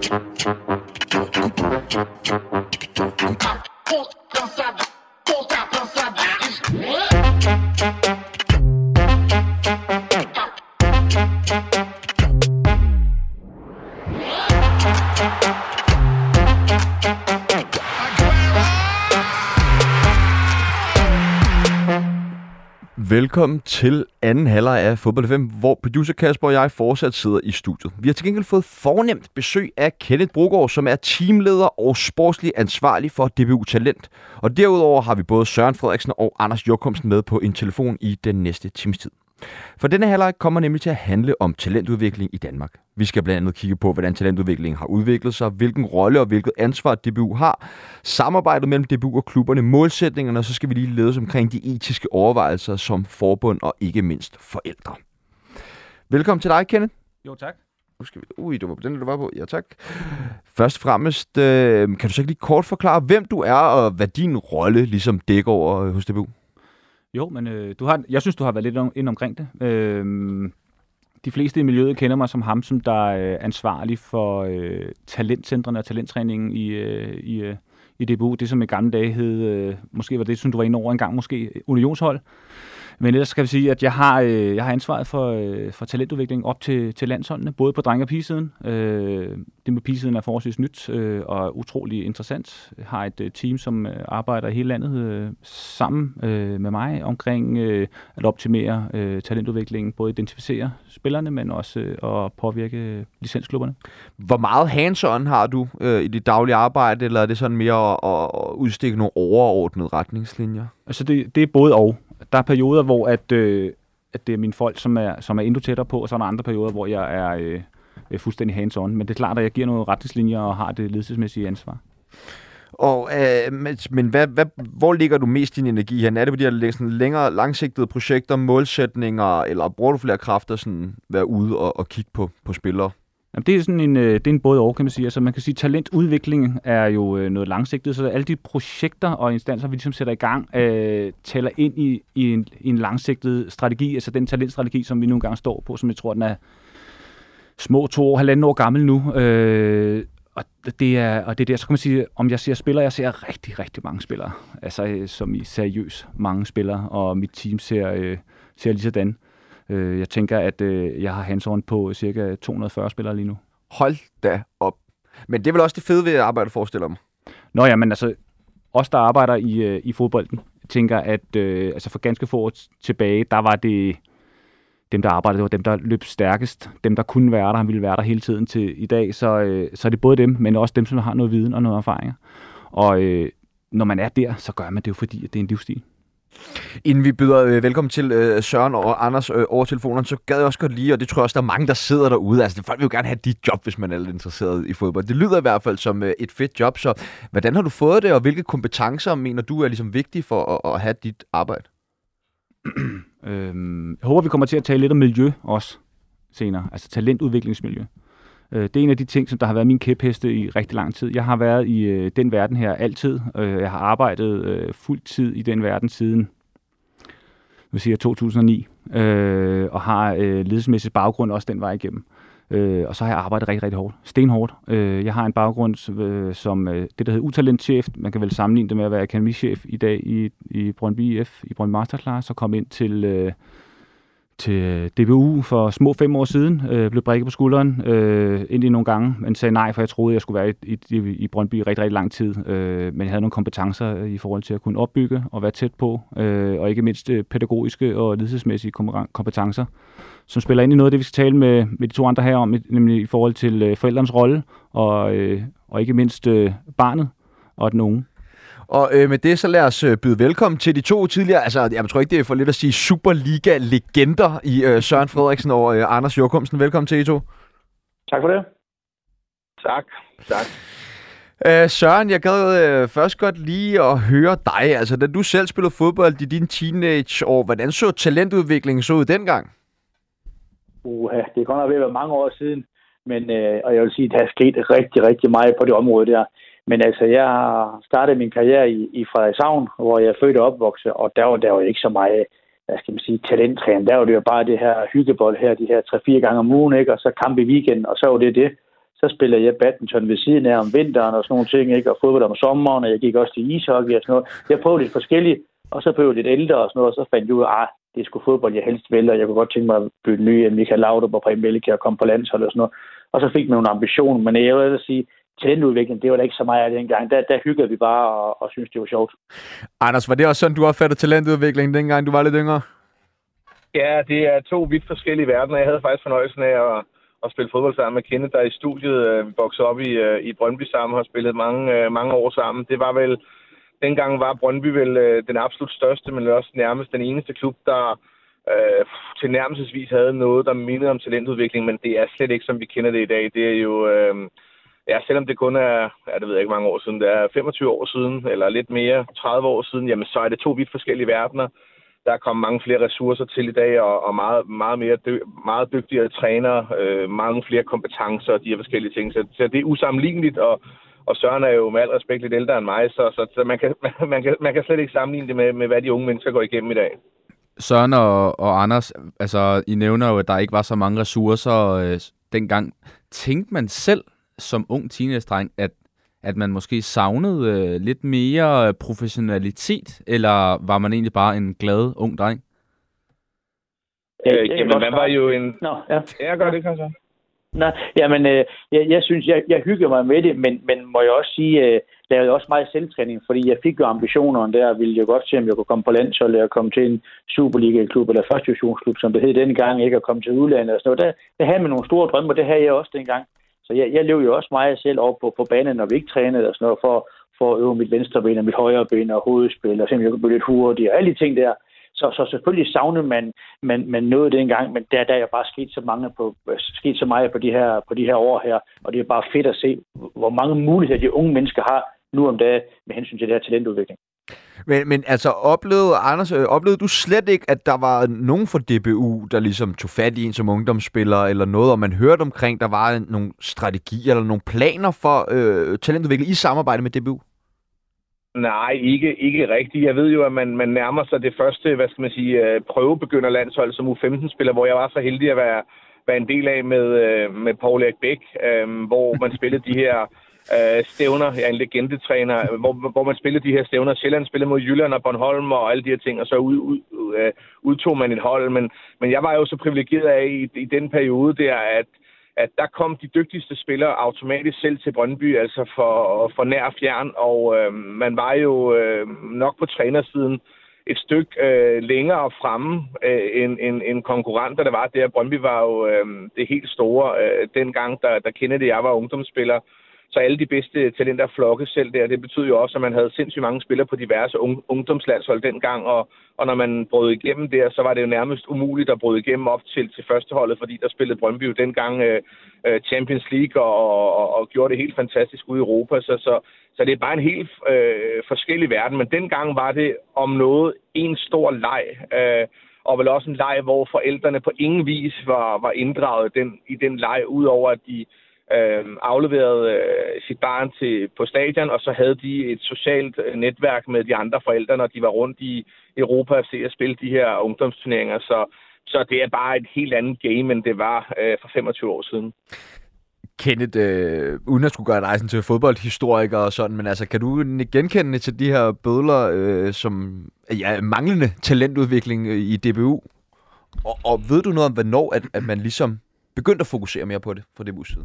Pull down, pull down. Velkommen til anden halvleg af Fodbold 5, hvor producer Kasper og jeg fortsat sidder i studiet. Vi har til gengæld fået fornemt besøg af Kenneth Brogaard, som er teamleder og sportslig ansvarlig for DBU Talent. Og derudover har vi både Søren Frederiksen og Anders Jokumsen med på en telefon i den næste times tid. For denne halvleg kommer nemlig til at handle om talentudvikling i Danmark. Vi skal blandt andet kigge på, hvordan talentudviklingen har udviklet sig, hvilken rolle og hvilket ansvar DBU har, samarbejdet mellem DBU og klubberne, målsætningerne, og så skal vi lige lede omkring de etiske overvejelser som forbund og ikke mindst forældre. Velkommen til dig, Kenneth. Jo, tak. Nu skal vi... Ui, det var på den, du var på. Ja, tak. Først og fremmest, øh, kan du så ikke lige kort forklare, hvem du er, og hvad din rolle ligesom dækker over hos DBU? Jo, men øh, du har, jeg synes, du har været lidt om, ind omkring det. Øh, de fleste i miljøet kender mig som ham, som der er øh, ansvarlig for øh, talentcentrene og talenttræningen i, øh, i, øh, i DBU. Det, som i gamle dage hed, øh, måske var det, som du var inde over en gang, måske unionshold. Men ellers skal vi sige, at jeg har, øh, jeg har ansvaret for, øh, for talentudvikling op til, til landsholdene, både på drenge- og pigesiden. Øh, det med pigesiden er forholdsvis nyt øh, og utrolig interessant. Jeg har et øh, team, som øh, arbejder i hele landet øh, sammen øh, med mig omkring øh, at optimere øh, talentudviklingen, både identificere spillerne, men også øh, at påvirke licensklubberne. Hvor meget hands-on har du øh, i dit daglige arbejde, eller er det sådan mere at, at udstikke nogle overordnede retningslinjer? Altså det, det er både og der er perioder, hvor at, øh, at det er mine folk, som er, som er endnu tættere på, og så er der andre perioder, hvor jeg er øh, fuldstændig hands-on. Men det er klart, at jeg giver nogle retningslinjer og har det ledelsesmæssige ansvar. Og, øh, men, hvad, hvad, hvor ligger du mest din energi her? Er det på de her sådan længere, langsigtede projekter, målsætninger, eller bruger du flere kræfter sådan være ude og, og kigge på, på spillere? Jamen, det er sådan en, øh, det er en både og, kan man sige. Altså, man kan sige, talentudvikling er jo øh, noget langsigtet, så alle de projekter og instanser, vi ligesom sætter i gang, øh, tæller ind i, i, en, i en langsigtet strategi, altså den talentstrategi, som vi nogle gange står på, som jeg tror, den er små to år, halvanden år gammel nu. Øh, og det er, og det er der, så kan man sige, om jeg ser spillere, jeg ser rigtig, rigtig mange spillere, altså øh, som i seriøs mange spillere, og mit team ser, øh, ser lige sådan. Øh, jeg tænker, at øh, jeg har hands på cirka 240 spillere lige nu. Hold da op. Men det er vel også det fede ved at arbejde, forestiller mig? Nå ja, men altså, os der arbejder i, øh, i fodbolden, tænker, at øh, altså for ganske få år tilbage, der var det dem, der arbejdede, det var dem, der løb stærkest, dem, der kunne være der, ville være der hele tiden til i dag, så, øh, så er det både dem, men også dem, som har noget viden og noget erfaringer. Og øh, når man er der, så gør man det jo, fordi at det er en livsstil. Inden vi byder øh, velkommen til øh, Søren og Anders øh, over telefonen, så gad jeg også godt lige, og det tror jeg også, der er mange, der sidder derude. Altså, folk vil jo gerne have dit job, hvis man er lidt interesseret i fodbold. Det lyder i hvert fald som øh, et fedt job, så hvordan har du fået det, og hvilke kompetencer mener du er ligesom vigtige for at, at have dit arbejde? øhm, jeg håber, vi kommer til at tale lidt om miljø også senere, altså talentudviklingsmiljø. Øh, det er en af de ting, som der har været min kæpheste i rigtig lang tid. Jeg har været i øh, den verden her altid. Øh, jeg har arbejdet øh, fuld tid i den verden siden vil sige, 2009, øh, og har øh, ledelsesmæssig baggrund også den vej igennem. Øh, og så har jeg arbejdet rigtig, rigtig hårdt. Stenhårdt. Øh, jeg har en baggrund øh, som øh, det, der hedder utalentchef. Man kan vel sammenligne det med at være akademichef i dag i, i Brøndby IF, i Brøndby Masterclass, og komme ind til... Øh, til DBU for små fem år siden, øh, blev brækket på skulderen øh, ind i nogle gange, men sagde nej, for jeg troede, jeg skulle være i, i, i Brøndby i rigtig, rigtig lang tid. Øh, men jeg havde nogle kompetencer i forhold til at kunne opbygge og være tæt på, øh, og ikke mindst øh, pædagogiske og ledelsesmæssige kompetencer, som spiller ind i noget af det, vi skal tale med, med de to andre her om, nemlig i forhold til øh, forældrens rolle, og, øh, og ikke mindst øh, barnet og den unge. Og øh, med det, så lad os øh, byde velkommen til de to tidligere, altså jeg tror ikke, det er for lidt at sige Superliga-legender i øh, Søren Frederiksen og øh, Anders Jokumsen. Velkommen til I to. Tak for det. Tak. Tak. Øh, Søren, jeg gad øh, først godt lige at høre dig. Altså, da du selv spillede fodbold i din teenageår, hvordan så talentudviklingen så ud dengang? Uh, det er godt nok ved at være mange år siden, men, øh, og jeg vil sige, at der er sket rigtig, rigtig meget på det område der. Men altså, jeg startede min karriere i, i Frederikshavn, hvor jeg er født og opvokset, og der var der jo ikke så meget, hvad skal man sige, talenttræning. Der var det jo bare det her hyggebold her, de her 3-4 gange om ugen, ikke? og så kamp i weekenden, og så var det det. så spillede jeg badminton ved siden af om vinteren og sådan nogle ting, ikke? og fodbold om sommeren, og jeg gik også til ishockey og sådan noget. Jeg prøvede lidt forskelligt, og så blev jeg lidt ældre og sådan noget, og så fandt jeg ud af, at det skulle fodbold, jeg helst ville, og jeg kunne godt tænke mig at bytte nye Michael Laudrup og Preben Melike og komme på landshold og sådan noget. Og så fik man nogle ambitioner, men jeg vil sige, talentudvikling, det var da ikke så meget af det engang. Der, der hyggede vi bare og, og synes det var sjovt. Anders, var det også sådan, du opfattede talentudvikling dengang, du var lidt yngre? Ja, det er to vidt forskellige verdener. Jeg havde faktisk fornøjelsen af at, at spille fodbold sammen med Kenneth, der i studiet øh, voksede op i, øh, i Brøndby sammen og har spillet mange, øh, mange år sammen. Det var vel, dengang var Brøndby vel øh, den absolut største, men også nærmest den eneste klub, der øh, tilnærmelsesvis havde noget, der mindede om talentudvikling, men det er slet ikke, som vi kender det i dag. Det er jo... Øh, ja, selvom det kun er, ja, det ved jeg ikke mange år siden, det er 25 år siden, eller lidt mere, 30 år siden, jamen så er det to vidt forskellige verdener der er kommet mange flere ressourcer til i dag, og, og meget, meget, mere dy, meget dygtigere trænere, øh, mange flere kompetencer og de her forskellige ting. Så, så det er usammenligneligt, og, og Søren er jo med al respekt lidt ældre end mig, så, så, så man, kan, man, kan, man kan slet ikke sammenligne det med, med, hvad de unge mennesker går igennem i dag. Søren og, og Anders, altså I nævner jo, at der ikke var så mange ressourcer øh, dengang. Tænkte man selv som ung teenage-dreng, at at man måske savnede øh, lidt mere professionalitet, eller var man egentlig bare en glad ung dreng? Øh, jamen, man var jo en... Nå, ja. Jeg gør det, kanskje. Nej, jamen, øh, jeg, jeg synes, jeg, jeg hygger mig med det, men, men må jeg også sige, øh, lavede også meget selvtræning, fordi jeg fik jo ambitionerne der, ville jeg godt se, om jeg kunne komme på landsholdet og komme til en Superliga-klub eller første divisionsklub, som det hed dengang, ikke at komme til udlandet og sådan noget. Der, der havde man nogle store drømme, og det havde jeg også dengang. Så jeg, jeg lever jo også meget selv op på, på banen, når vi ikke trænede og sådan noget, for, for at øve mit venstre ben og mit højre ben og hovedspil, og simpelthen jeg kunne blive lidt hurtigere, og alle de ting der. Så, så selvfølgelig savner man, man, man noget dengang, men der, der er bare sket så, mange på, sket så meget på de, her, på de her år her, og det er bare fedt at se, hvor mange muligheder de unge mennesker har nu om dagen med hensyn til det her talentudvikling. Men, men altså, oplevede, Anders, øh, oplevede du slet ikke, at der var nogen fra DBU, der ligesom tog fat i en som ungdomsspiller, eller noget, og man hørte omkring, der var nogle strategier eller nogle planer for øh, talentudvikling i samarbejde med DBU? Nej, ikke, ikke rigtigt. Jeg ved jo, at man, man nærmer sig det første, hvad skal man sige, øh, prøvebegynder landshold som U15-spiller, hvor jeg var så heldig at være, være en del af med, øh, med Paul Erik Bæk, øh, hvor man spillede de her øh, stævner. Jeg er en legendetræner, hvor, hvor man spillede de her stævner. Sjælland spillede mod Jylland og Bornholm og alle de her ting, og så ud, ud, øh, udtog man et hold. Men, men jeg var jo så privilegeret af i, i den periode der, at at der kom de dygtigste spillere automatisk selv til Brøndby, altså for, for nær fjern, og øh, man var jo øh, nok på trænersiden et stykke øh, længere fremme øh, end, end, end konkurrenter, der var der. Brøndby var jo øh, det helt store øh, dengang, da, da Kennedy det, jeg var ungdomsspiller. Så alle de bedste talenter flokkes selv der. Det betyder jo også, at man havde sindssygt mange spillere på diverse un- ungdomslandshold dengang, og, og når man brød igennem der, så var det jo nærmest umuligt at bryde igennem op til, til førsteholdet, fordi der spillede Brøndby jo dengang øh, øh Champions League og, og, og gjorde det helt fantastisk ude i Europa. Så, så, så det er bare en helt øh, forskellig verden. Men dengang var det om noget en stor leg. Øh, og vel også en leg, hvor forældrene på ingen vis var, var inddraget den, i den leg, udover at de øh, afleverede øh, sit barn til på stadion, og så havde de et socialt øh, netværk med de andre forældre, når de var rundt i Europa og se at spille de her ungdomsturneringer. Så, så det er bare et helt andet game, end det var øh, for 25 år siden. Kenneth, øh, uden at skulle gøre rejsen til fodboldhistoriker og sådan, men altså, kan du genkende til de her bødler, øh, som ja, manglende talentudvikling øh, i DBU? Og, og ved du noget om, hvornår at, at man ligesom begyndte at fokusere mere på det fra DBU's side?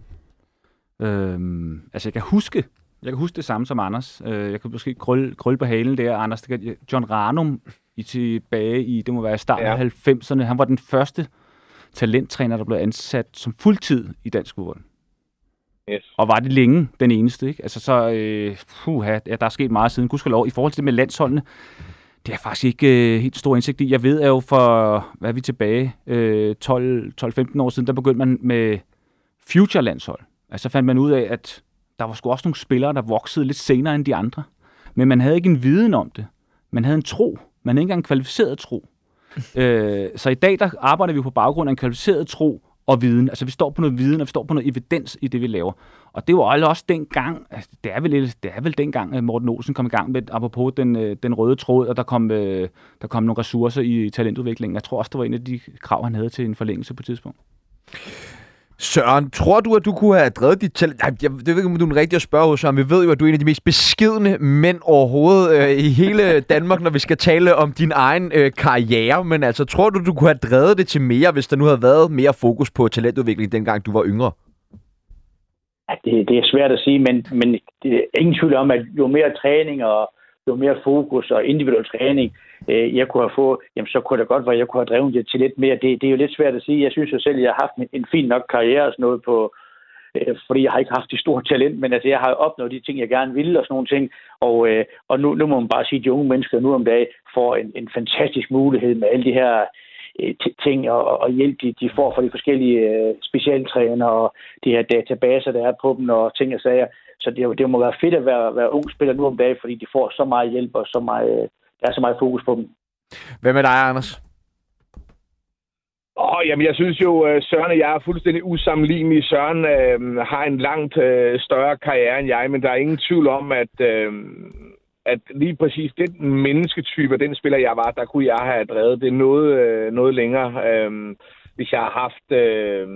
Øhm, altså, jeg kan huske, jeg kan huske det samme som Anders. Øh, jeg kan måske krølle, krølle på halen der. Anders, det kan, John Ranum i tilbage i, det må være starten ja. af 90'erne, han var den første talenttræner, der blev ansat som fuldtid i dansk fodbold. Yes. Og var det længe den eneste, ikke? Altså så, øh, puh, ja, der er sket meget siden, lov. I forhold til det med landsholdene, det er faktisk ikke øh, helt stor indsigt i. Jeg ved er jo for, hvad er vi tilbage, øh, 12-15 år siden, der begyndte man med future-landshold. Altså fandt man ud af, at der var sgu også nogle spillere, der voksede lidt senere end de andre. Men man havde ikke en viden om det. Man havde en tro. Man havde ikke engang en kvalificeret tro. øh, så i dag der arbejder vi på baggrund af en kvalificeret tro og viden. Altså vi står på noget viden, og vi står på noget evidens i det, vi laver. Og det var også dengang, altså, det er vel, det er vel dengang, at Morten Olsen kom i gang med, apropos den, øh, den røde tråd, og der kom, øh, der kom nogle ressourcer i talentudviklingen. Jeg tror også, det var en af de krav, han havde til en forlængelse på et tidspunkt. Søren, tror du, at du kunne have drevet dit talent? Nej, jeg, det ved ikke, om du er den rigtige at spørge hos Søren. Vi ved jo, at du er en af de mest beskidende mænd overhovedet øh, i hele Danmark, når vi skal tale om din egen øh, karriere. Men altså, tror du, du kunne have drevet det til mere, hvis der nu havde været mere fokus på talentudvikling, dengang du var yngre? Ja, det, det er svært at sige, men, men det er ingen tvivl om, at jo mere træning og jo mere fokus og individuel træning, øh, jeg kunne have fået, jamen så kunne det godt være, at jeg kunne have drevet det til lidt mere. Det, det er jo lidt svært at sige. Jeg synes jo selv, at jeg har haft en, en fin nok karriere og sådan noget på, øh, fordi jeg har ikke haft det store talent, men altså jeg har opnået de ting, jeg gerne ville og sådan nogle ting. Og, øh, og nu, nu må man bare sige, at de unge mennesker nu om dagen får en, en fantastisk mulighed med alle de her øh, ting og, og hjælp, de, de får fra de forskellige øh, specialtræner og de her databaser, der er på dem og ting og sager. Så det, det må være fedt at være, være ung spiller nu om dagen, fordi de får så meget hjælp og så meget, der er så meget fokus på dem. Hvad med dig, Anders? Åh, oh, jamen, jeg synes jo, øh, Søren og jeg er fuldstændig usammenlignelige. Søren øh, har en langt øh, større karriere end jeg, men der er ingen tvivl om, at, øh, at lige præcis den mennesketype, den spiller jeg var, der kunne jeg have drevet det noget, øh, noget længere. Øh, hvis jeg har haft øh,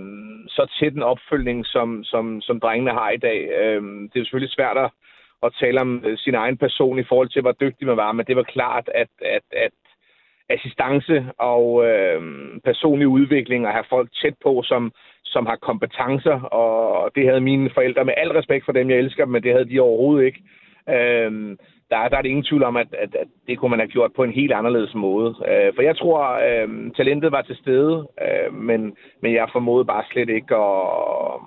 så tæt en opfølgning, som, som, som drengene har i dag. Øh, det er selvfølgelig svært at, at tale om øh, sin egen person i forhold til, hvor dygtig man var, men det var klart, at, at, at assistance og øh, personlig udvikling og have folk tæt på, som, som har kompetencer, og det havde mine forældre med al respekt for dem, jeg elsker dem, men det havde de overhovedet ikke. Øh, der, der er det ingen tvivl om, at, at, at det kunne man have gjort på en helt anderledes måde. Øh, for jeg tror, øh, talentet var til stede, øh, men, men jeg formåede bare slet ikke at,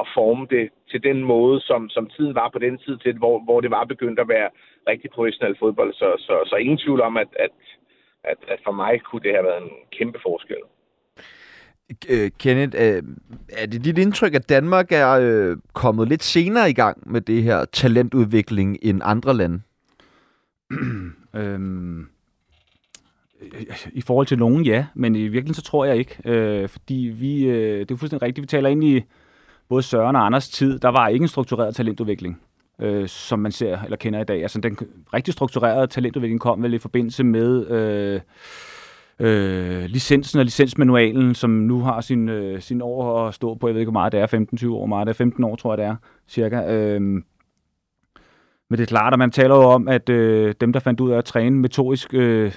at forme det til den måde, som, som tiden var på den tid, til, hvor, hvor det var begyndt at være rigtig professionel fodbold. Så, så, så ingen tvivl om, at, at, at, at for mig kunne det have været en kæmpe forskel. Øh, Kenneth, øh, er det dit indtryk, at Danmark er øh, kommet lidt senere i gang med det her talentudvikling end andre lande? øhm, øh, I forhold til nogen, ja. Men i virkeligheden så tror jeg ikke. Øh, fordi vi, øh, det er fuldstændig rigtigt, vi taler ind i både Søren og Anders tid. Der var ikke en struktureret talentudvikling, øh, som man ser eller kender i dag. Altså den rigtig strukturerede talentudvikling kom vel i forbindelse med... Øh, øh, licensen og licensmanualen, som nu har sin, øh, sin år at stå på. Jeg ved ikke, hvor meget det er. 15-20 år, meget det er 15 år, tror jeg, det er, cirka. Øh, men det er klart, at man taler jo om, at øh, dem, der fandt ud af at træne metodisk øh,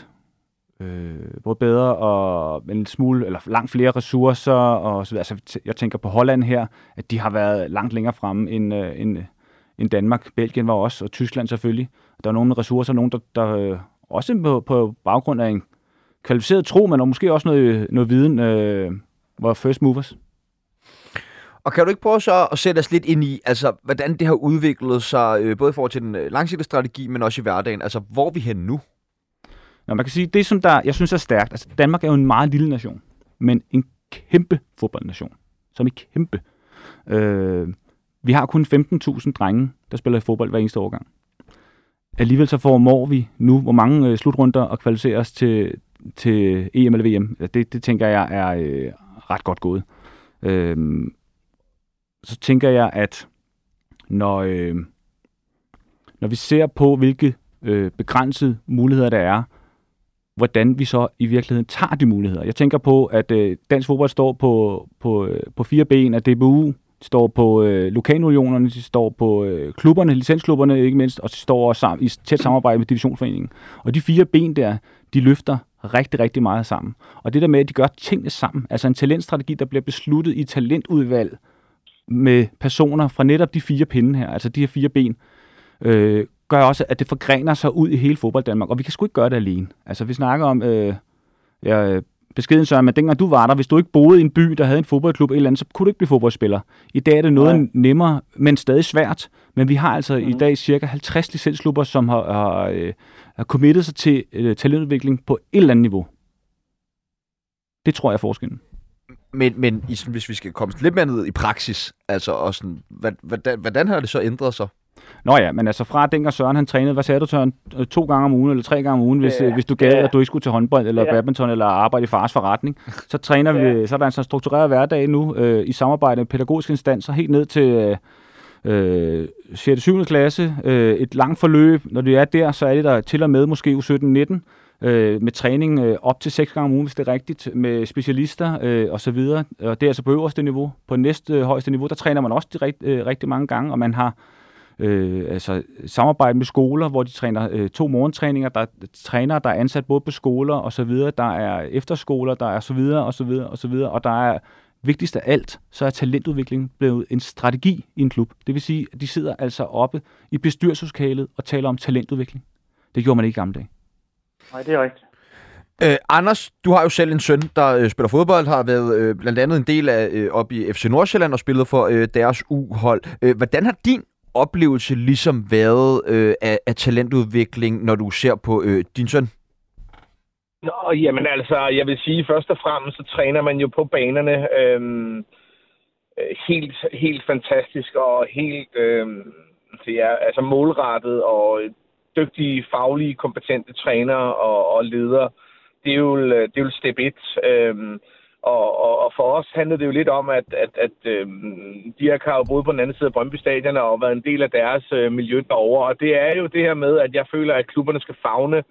øh, både bedre og en smule, eller langt flere ressourcer, og så videre. altså, jeg tænker på Holland her, at de har været langt længere fremme end, øh, end, end Danmark. Belgien var også, og Tyskland selvfølgelig. Der er nogle ressourcer, nogen, der, der øh, også på, på baggrund af en kvalificeret tro, men og måske også noget, noget viden, øh, var first movers. Og kan du ikke prøve så at sætte os lidt ind i, altså, hvordan det har udviklet sig, øh, både i forhold til den øh, langsigtede strategi, men også i hverdagen? Altså, hvor er vi hen nu? Nå, man kan sige, det som der, jeg synes er stærkt, altså Danmark er jo en meget lille nation, men en kæmpe fodboldnation, som er kæmpe. Øh, vi har kun 15.000 drenge, der spiller i fodbold hver eneste årgang. Alligevel så formår vi nu, hvor mange øh, slutrunder og kvalificerer os til, til EM eller VM. Det, det tænker jeg er øh, ret godt gået. Øh, så tænker jeg, at når, øh, når vi ser på, hvilke øh, begrænsede muligheder der er, hvordan vi så i virkeligheden tager de muligheder. Jeg tænker på, at øh, dansk fodbold står på, på, øh, på fire ben, at DBU står på øh, lokalunionerne, de står på øh, klubberne, licensklubberne ikke mindst, og de står også sammen, i tæt samarbejde med divisionsforeningen. Og de fire ben der, de løfter rigtig, rigtig meget sammen. Og det der med, at de gør tingene sammen, altså en talentstrategi, der bliver besluttet i talentudvalg med personer fra netop de fire pinde her, altså de her fire ben, øh, gør også, at det forgrener sig ud i hele fodbold Danmark. Og vi kan sgu ikke gøre det alene. Altså vi snakker om, øh, ja, beskeden Søren, men dengang du var der, hvis du ikke boede i en by, der havde en fodboldklub eller andet, så kunne du ikke blive fodboldspiller. I dag er det noget Nej. nemmere, men stadig svært. Men vi har altså mm. i dag cirka 50 licensklubber, som har, har, øh, har committet sig til øh, talentudvikling på et eller andet niveau. Det tror jeg er forskellen. Men, men hvis vi skal komme lidt mere ned i praksis, altså og sådan, hvordan, hvordan har det så ændret sig? Nå ja, men altså fra dengang Søren han trænede, hvad sagde du Søren, to gange om ugen eller tre gange om ugen, hvis, ja, hvis du gad, ja. at du ikke skulle til håndbold eller ja. badminton eller arbejde i fars forretning, så træner vi, så er der en sådan struktureret hverdag nu øh, i samarbejde med pædagogiske instanser helt ned til øh, øh, 6. 7. klasse, øh, et langt forløb. Når det er der, så er det der til og med måske U17-19, øh, med træning øh, op til seks gange om ugen, hvis det er rigtigt, med specialister øh, og så videre. Og det er altså på øverste niveau. På næste øh, højeste niveau, der træner man også de rigt, øh, rigtig mange gange, og man har øh, altså samarbejde med skoler, hvor de træner øh, to morgentræninger. Der er trænere, der er ansat både på skoler og så videre. Der er efterskoler, der er så videre og så videre og så videre. Og der er vigtigst af alt, så er talentudvikling blevet en strategi i en klub. Det vil sige, at de sidder altså oppe i bestyrelseslokalet og taler om talentudvikling. Det gjorde man ikke i gamle dage. Nej, det er rigtigt. Øh, Anders, du har jo selv en søn, der øh, spiller fodbold, har været øh, blandt andet en del af øh, op i FC Nordsjælland og spillet for øh, deres U-hold. Øh, hvordan har din oplevelse ligesom været øh, af, af talentudvikling, når du ser på øh, din søn? Nå, jamen altså, jeg vil sige, først og fremmest, så træner man jo på banerne øhm, øh, helt, helt fantastisk og helt øhm, ja, altså målrettet og dygtige, faglige, kompetente trænere og, og ledere. Det er jo, det er jo step 1. Øhm, og, og, og for os handlede det jo lidt om, at, at, at øhm, de har jo boet på den anden side af Brøndby Stadion og været en del af deres øh, miljø derovre. Og det er jo det her med, at jeg føler, at klubberne skal fagne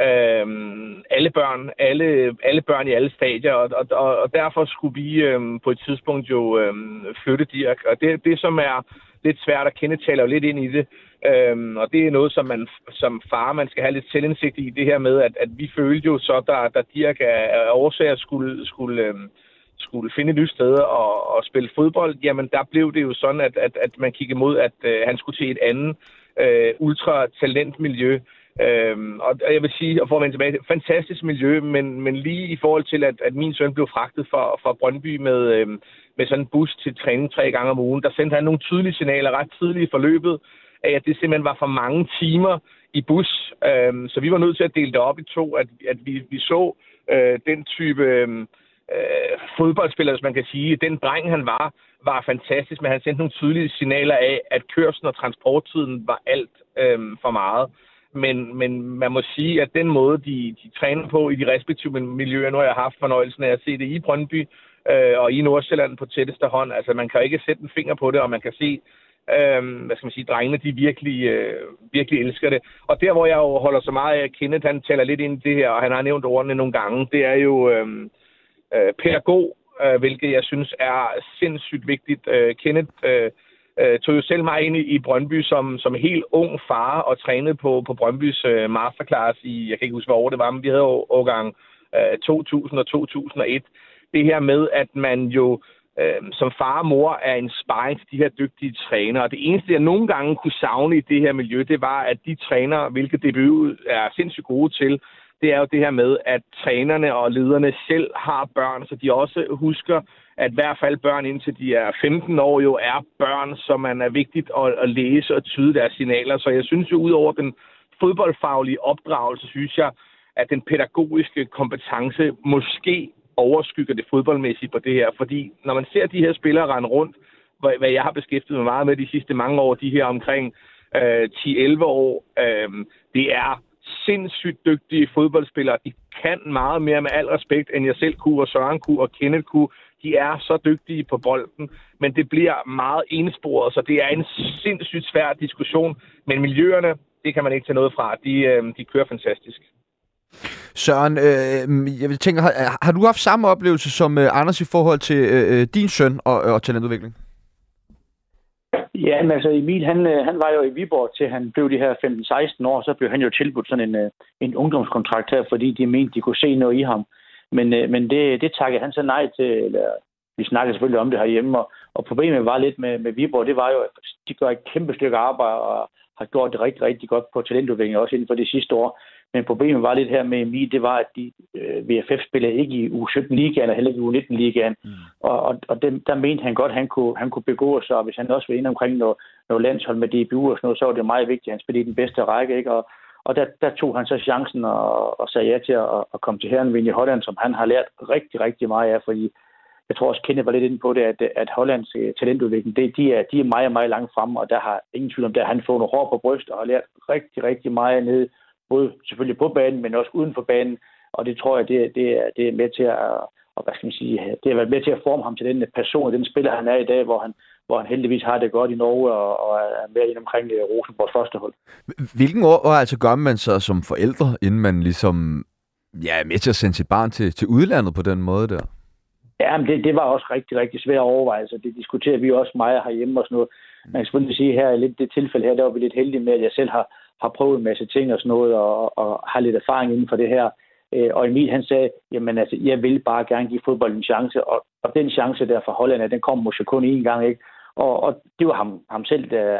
øhm, alle børn, alle, alle børn i alle stadier, og, og, og derfor skulle vi øhm, på et tidspunkt jo øhm, flytte Dirk. Og det, det, som er lidt svært at kende, taler jo lidt ind i det, øhm, og det er noget, som man som far, man skal have lidt selvindsigt i, det her med, at, at vi følte jo så, der, der Dirk af årsager skulle, skulle øhm, skulle finde et nyt sted og, og spille fodbold, jamen der blev det jo sådan, at, at, at man kiggede mod, at øh, han skulle til et andet øh, ultra-talentmiljø, Øhm, og jeg vil sige, og for at vende tilbage, fantastisk miljø, men, men lige i forhold til, at, at min søn blev fragtet fra, fra Brøndby med, øhm, med sådan en bus til træning tre gange om ugen, der sendte han nogle tydelige signaler ret tidligt i forløbet, af at det simpelthen var for mange timer i bus. Øhm, så vi var nødt til at dele det op i to, at, at vi, vi så øh, den type øhm, øh, fodboldspiller, hvis man kan sige. Den dreng, han var, var fantastisk, men han sendte nogle tydelige signaler af, at kørslen og transporttiden var alt øh, for meget. Men, men man må sige, at den måde, de, de træner på i de respektive miljøer, nu har jeg haft fornøjelsen af at se det i Brøndby øh, og i Nordsjælland på tætteste hånd. Altså, man kan ikke sætte en finger på det, og man kan se, øh, hvad skal man sige, drengene, de virkelig, øh, virkelig elsker det. Og der, hvor jeg jo holder så meget af, Kenneth, han taler lidt ind i det her, og han har nævnt ordene nogle gange, det er jo øh, øh, pædagog, øh, hvilket jeg synes er sindssygt vigtigt. Øh, Kenneth øh, øh, tog jo selv mig ind i, i Brøndby som, som helt ung far og trænede på, på Brøndbys øh, masterclass i, jeg kan ikke huske, hvor år det var, men vi havde årgang øh, 2000 og 2001. Det her med, at man jo øh, som far og mor er en sparring til de her dygtige trænere. Det eneste, jeg nogle gange kunne savne i det her miljø, det var, at de trænere, hvilket DBU er sindssygt gode til, det er jo det her med, at trænerne og lederne selv har børn, så de også husker, at i hvert fald børn indtil de er 15 år jo er børn, som man er vigtigt at, at læse og tyde deres signaler. Så jeg synes jo, ud over den fodboldfaglige opdragelse, synes jeg, at den pædagogiske kompetence måske overskygger det fodboldmæssige på det her. Fordi når man ser de her spillere rende rundt, hvad jeg har beskæftiget mig meget med de sidste mange år, de her omkring øh, 10-11 år, øh, det er sindssygt dygtige fodboldspillere. De kan meget mere med al respekt, end jeg selv kunne, og Søren kunne, og Kenneth kunne. De er så dygtige på bolden, men det bliver meget ensporet, så det er en sindssygt svær diskussion. Men miljøerne, det kan man ikke tage noget fra. De, øh, de kører fantastisk. Søren, øh, jeg tænker, har, har du haft samme oplevelse som øh, Anders i forhold til øh, øh din søn og, og talentudvikling? Ja, men altså Emil, han, øh, han var jo i Viborg til han blev de her 15-16 år, så blev han jo tilbudt sådan en, øh, en ungdomskontrakt her, fordi de mente, de kunne se noget i ham. Men, øh, men det, det takkede han så nej til, eller vi snakkede selvfølgelig om det herhjemme, og, og problemet var lidt med, med Viborg, det var jo, at de gør et kæmpe stykke arbejde, og har gjort det rigtig, rigtig godt på talentudvikling, også inden for de sidste år. Men problemet var lidt her med Emil, det var, at de øh, VFF spillede ikke i U17-ligaen, eller heller ikke i U19-ligaen. Mm. Og, og, og den, der mente han godt, at han kunne, han kunne begå sig, og hvis han også var inde omkring noget, noget landshold med DBU og sådan noget, så var det meget vigtigt, at han spillede i den bedste række. Ikke? Og, og der, der tog han så chancen og, og sagde ja til at, at komme til herren i Holland, som han har lært rigtig, rigtig meget af, fordi jeg tror også, Kenneth var lidt inde på det, at, at Hollands uh, talentudvikling, det, de, er, de er meget, meget langt fremme, og der har ingen tvivl om det. Han får nogle hår på bryst og har lært rigtig, rigtig meget ned, både selvfølgelig på banen, men også uden for banen. Og det tror jeg, det, det, er, det er med til at, og hvad skal man sige, det har været med til at forme ham til den person den spiller, han er i dag, hvor han, hvor han heldigvis har det godt i Norge og, og er med ind omkring Rosenborgs første hold. Hvilken år altså gør man så som forældre, inden man ligesom ja, er med til at sende sit barn til, til udlandet på den måde der. Ja, men det, det var også rigtig, rigtig svært overvejelse. Det diskuterer vi også meget herhjemme og sådan noget. Man kan selvfølgelig sige her, i lidt det tilfælde her, der var vi lidt heldige med, at jeg selv har, har prøvet en masse ting og sådan noget, og, og har lidt erfaring inden for det her. Øh, og Emil han sagde, jamen altså, jeg vil bare gerne give fodbold en chance, og, og den chance der fra Holland, den kom måske kun én gang, ikke? Og, og det var ham, ham selv, der,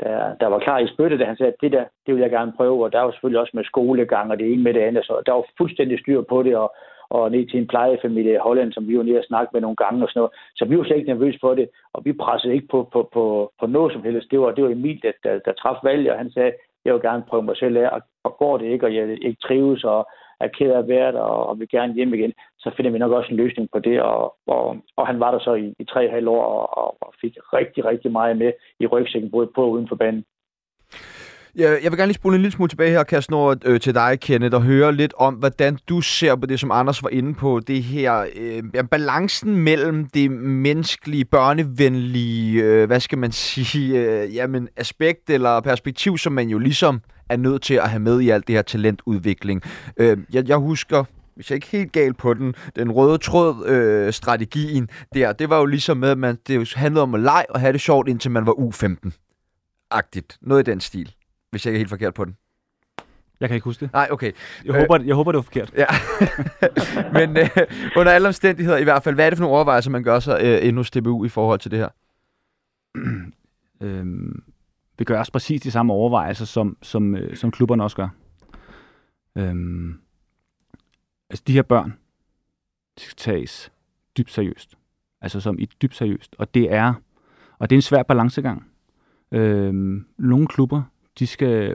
der, der var klar i spyttet, da han sagde, at det der, det vil jeg gerne prøve, og der var selvfølgelig også med skolegang og det ene med det andet, så der var fuldstændig styr på det, og, og ned til en plejefamilie i Holland, som vi var nede og snakke med nogle gange og sådan noget. Så vi var slet ikke nervøse for det, og vi pressede ikke på, på, på, på noget som helst. Det var, det var Emil, der, der, der traf valg, og han sagde, jeg vil gerne prøve mig selv af, og, og går det ikke, og jeg ikke trives, og er ked af at og, og vil gerne hjem igen, så finder vi nok også en løsning på det. Og, og, og han var der så i, i tre halv år, og, og fik rigtig, rigtig meget med i rygsækken, både på og uden for banen. Jeg, jeg vil gerne lige spole en lille smule tilbage her, Karsten, over øh, til dig, Kenneth, og høre lidt om, hvordan du ser på det, som Anders var inde på, det her øh, ja, balancen mellem det menneskelige, børnevenlige, øh, hvad skal man sige, øh, jamen, aspekt eller perspektiv, som man jo ligesom er nødt til at have med i alt det her talentudvikling. Øh, jeg, jeg husker, hvis jeg ikke helt galt på den, den røde tråd øh, strategien der, det var jo ligesom med, at man, det handlede om at lege og have det sjovt, indtil man var U15-agtigt. Noget i den stil hvis jeg ikke er helt forkert på den. Jeg kan ikke huske det. Nej, okay. Jeg, øh, håber, jeg håber, det var forkert. Ja. Men øh, under alle omstændigheder, i hvert fald, hvad er det for nogle overvejelser, man gør sig øh, endnu DBU i forhold til det her? øhm, vi gør også præcis de samme overvejelser, som, som, øh, som klubberne også gør. Øhm, altså, de her børn, de skal tages dybt seriøst. Altså som i dybt seriøst. Og det er, og det er en svær balancegang. Øhm, nogle klubber, de skal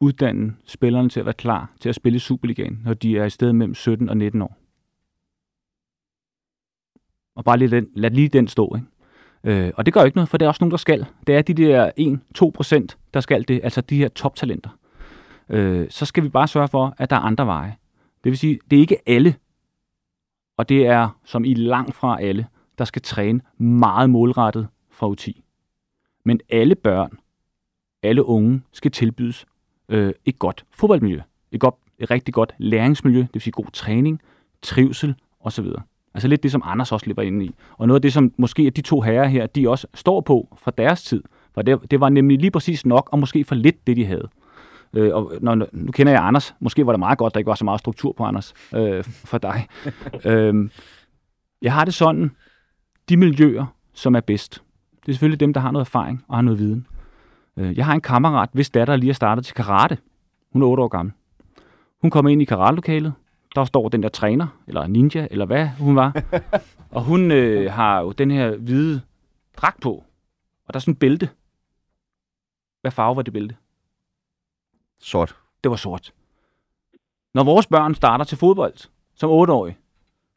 uddanne spillerne til at være klar til at spille i Superligaen, når de er i stedet mellem 17 og 19 år. Og bare lige den, lad lige den stå, ikke? Øh, og det gør ikke noget, for det er også nogen, der skal. Det er de der 1-2 procent, der skal det, altså de her toptalenter. Øh, så skal vi bare sørge for, at der er andre veje. Det vil sige, det er ikke alle, og det er som i langt fra alle, der skal træne meget målrettet fra U10. Men alle børn alle unge skal tilbydes øh, et godt fodboldmiljø. Et, godt, et rigtig godt læringsmiljø, det vil sige god træning, trivsel osv. Altså lidt det, som Anders også lever inde i. Og noget af det, som måske de to herrer her, de også står på fra deres tid. For det, det var nemlig lige præcis nok, og måske for lidt det, de havde. Øh, og når, nu kender jeg Anders. Måske var det meget godt, der ikke var så meget struktur på Anders øh, for dig. øh, jeg har det sådan, de miljøer, som er bedst, det er selvfølgelig dem, der har noget erfaring og har noget viden. Øh, jeg har en kammerat, hvis datter lige er startet til karate. Hun er 8 år gammel. Hun kommer ind i karate-lokalet. Der står den der træner, eller ninja, eller hvad hun var. og hun øh, har jo den her hvide dragt på. Og der er sådan en bælte. Hvad farve var det bælte? Sort. Det var sort. Når vores børn starter til fodbold som 8-årige,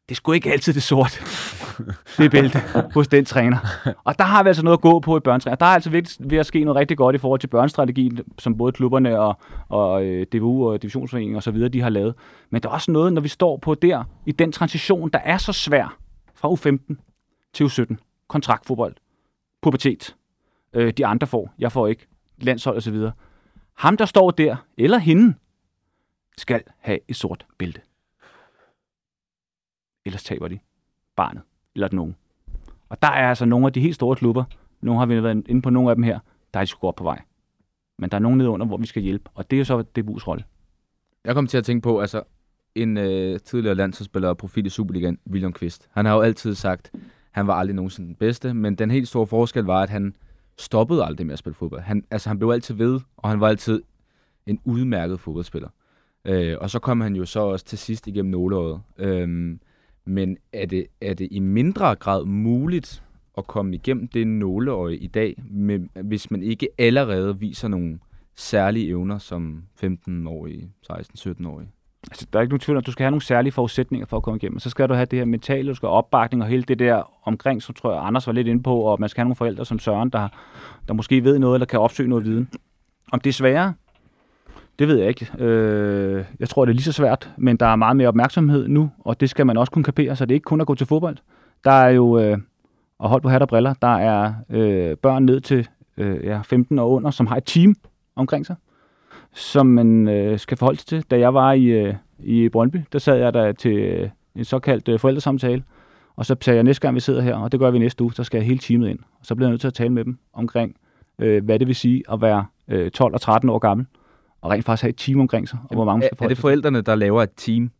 det skulle ikke altid det sort. det bælte hos den træner. Og der har vi altså noget at gå på i børnetræner. Der er altså virkelig ved at ske noget rigtig godt i forhold til børnestrategien, som både klubberne og, og øh, DBU og Divisionsforeningen osv. de har lavet. Men der er også noget, når vi står på der, i den transition, der er så svær fra U15 til U17. Kontraktfodbold, pubertet, øh, de andre får, jeg får ikke, landshold osv. Ham, der står der, eller hende, skal have et sort bælte. Ellers taber de barnet eller den unge. Og der er altså nogle af de helt store klubber, nu har vi været inde på nogle af dem her, der er de sgu godt på vej. Men der er nogen nedunder, hvor vi skal hjælpe, og det er jo så DBU's rolle. Jeg kom til at tænke på, altså en øh, tidligere landsholdsspiller og profil i Superligaen, William Kvist. Han har jo altid sagt, han var aldrig nogensinde den bedste, men den helt store forskel var, at han stoppede aldrig med at spille fodbold. Han, altså, han blev altid ved, og han var altid en udmærket fodboldspiller. Øh, og så kom han jo så også til sidst igennem nåleåret. Øh, men er det, er det i mindre grad muligt at komme igennem det nåleøje i dag, med, hvis man ikke allerede viser nogle særlige evner som 15-årige, 16-17-årige? Altså, der er ikke nogen tvivl, at du skal have nogle særlige forudsætninger for at komme igennem. Så skal du have det her mentale, du skal have opbakning og hele det der omkring, som tror jeg, Anders var lidt inde på, og man skal have nogle forældre som Søren, der, der måske ved noget, eller kan opsøge noget viden. Om det er sværere, det ved jeg ikke. Øh, jeg tror, det er lige så svært, men der er meget mere opmærksomhed nu, og det skal man også kunne kapere, så det er ikke kun at gå til fodbold. Der er jo, øh, og hold på hat og briller, der er øh, børn ned til øh, ja, 15 og under, som har et team omkring sig. som man øh, skal forholde sig til. Da jeg var i, øh, i Brøndby, der sad jeg der til øh, en såkaldt øh, forældresamtale, og så sagde jeg, næste gang vi sidder her, og det gør vi næste uge, så skal jeg hele teamet ind. Og så bliver jeg nødt til at tale med dem omkring, øh, hvad det vil sige at være øh, 12 og 13 år gammel, og rent faktisk have et team omkring sig, og hvor mange er, er det forældrene, der laver et team?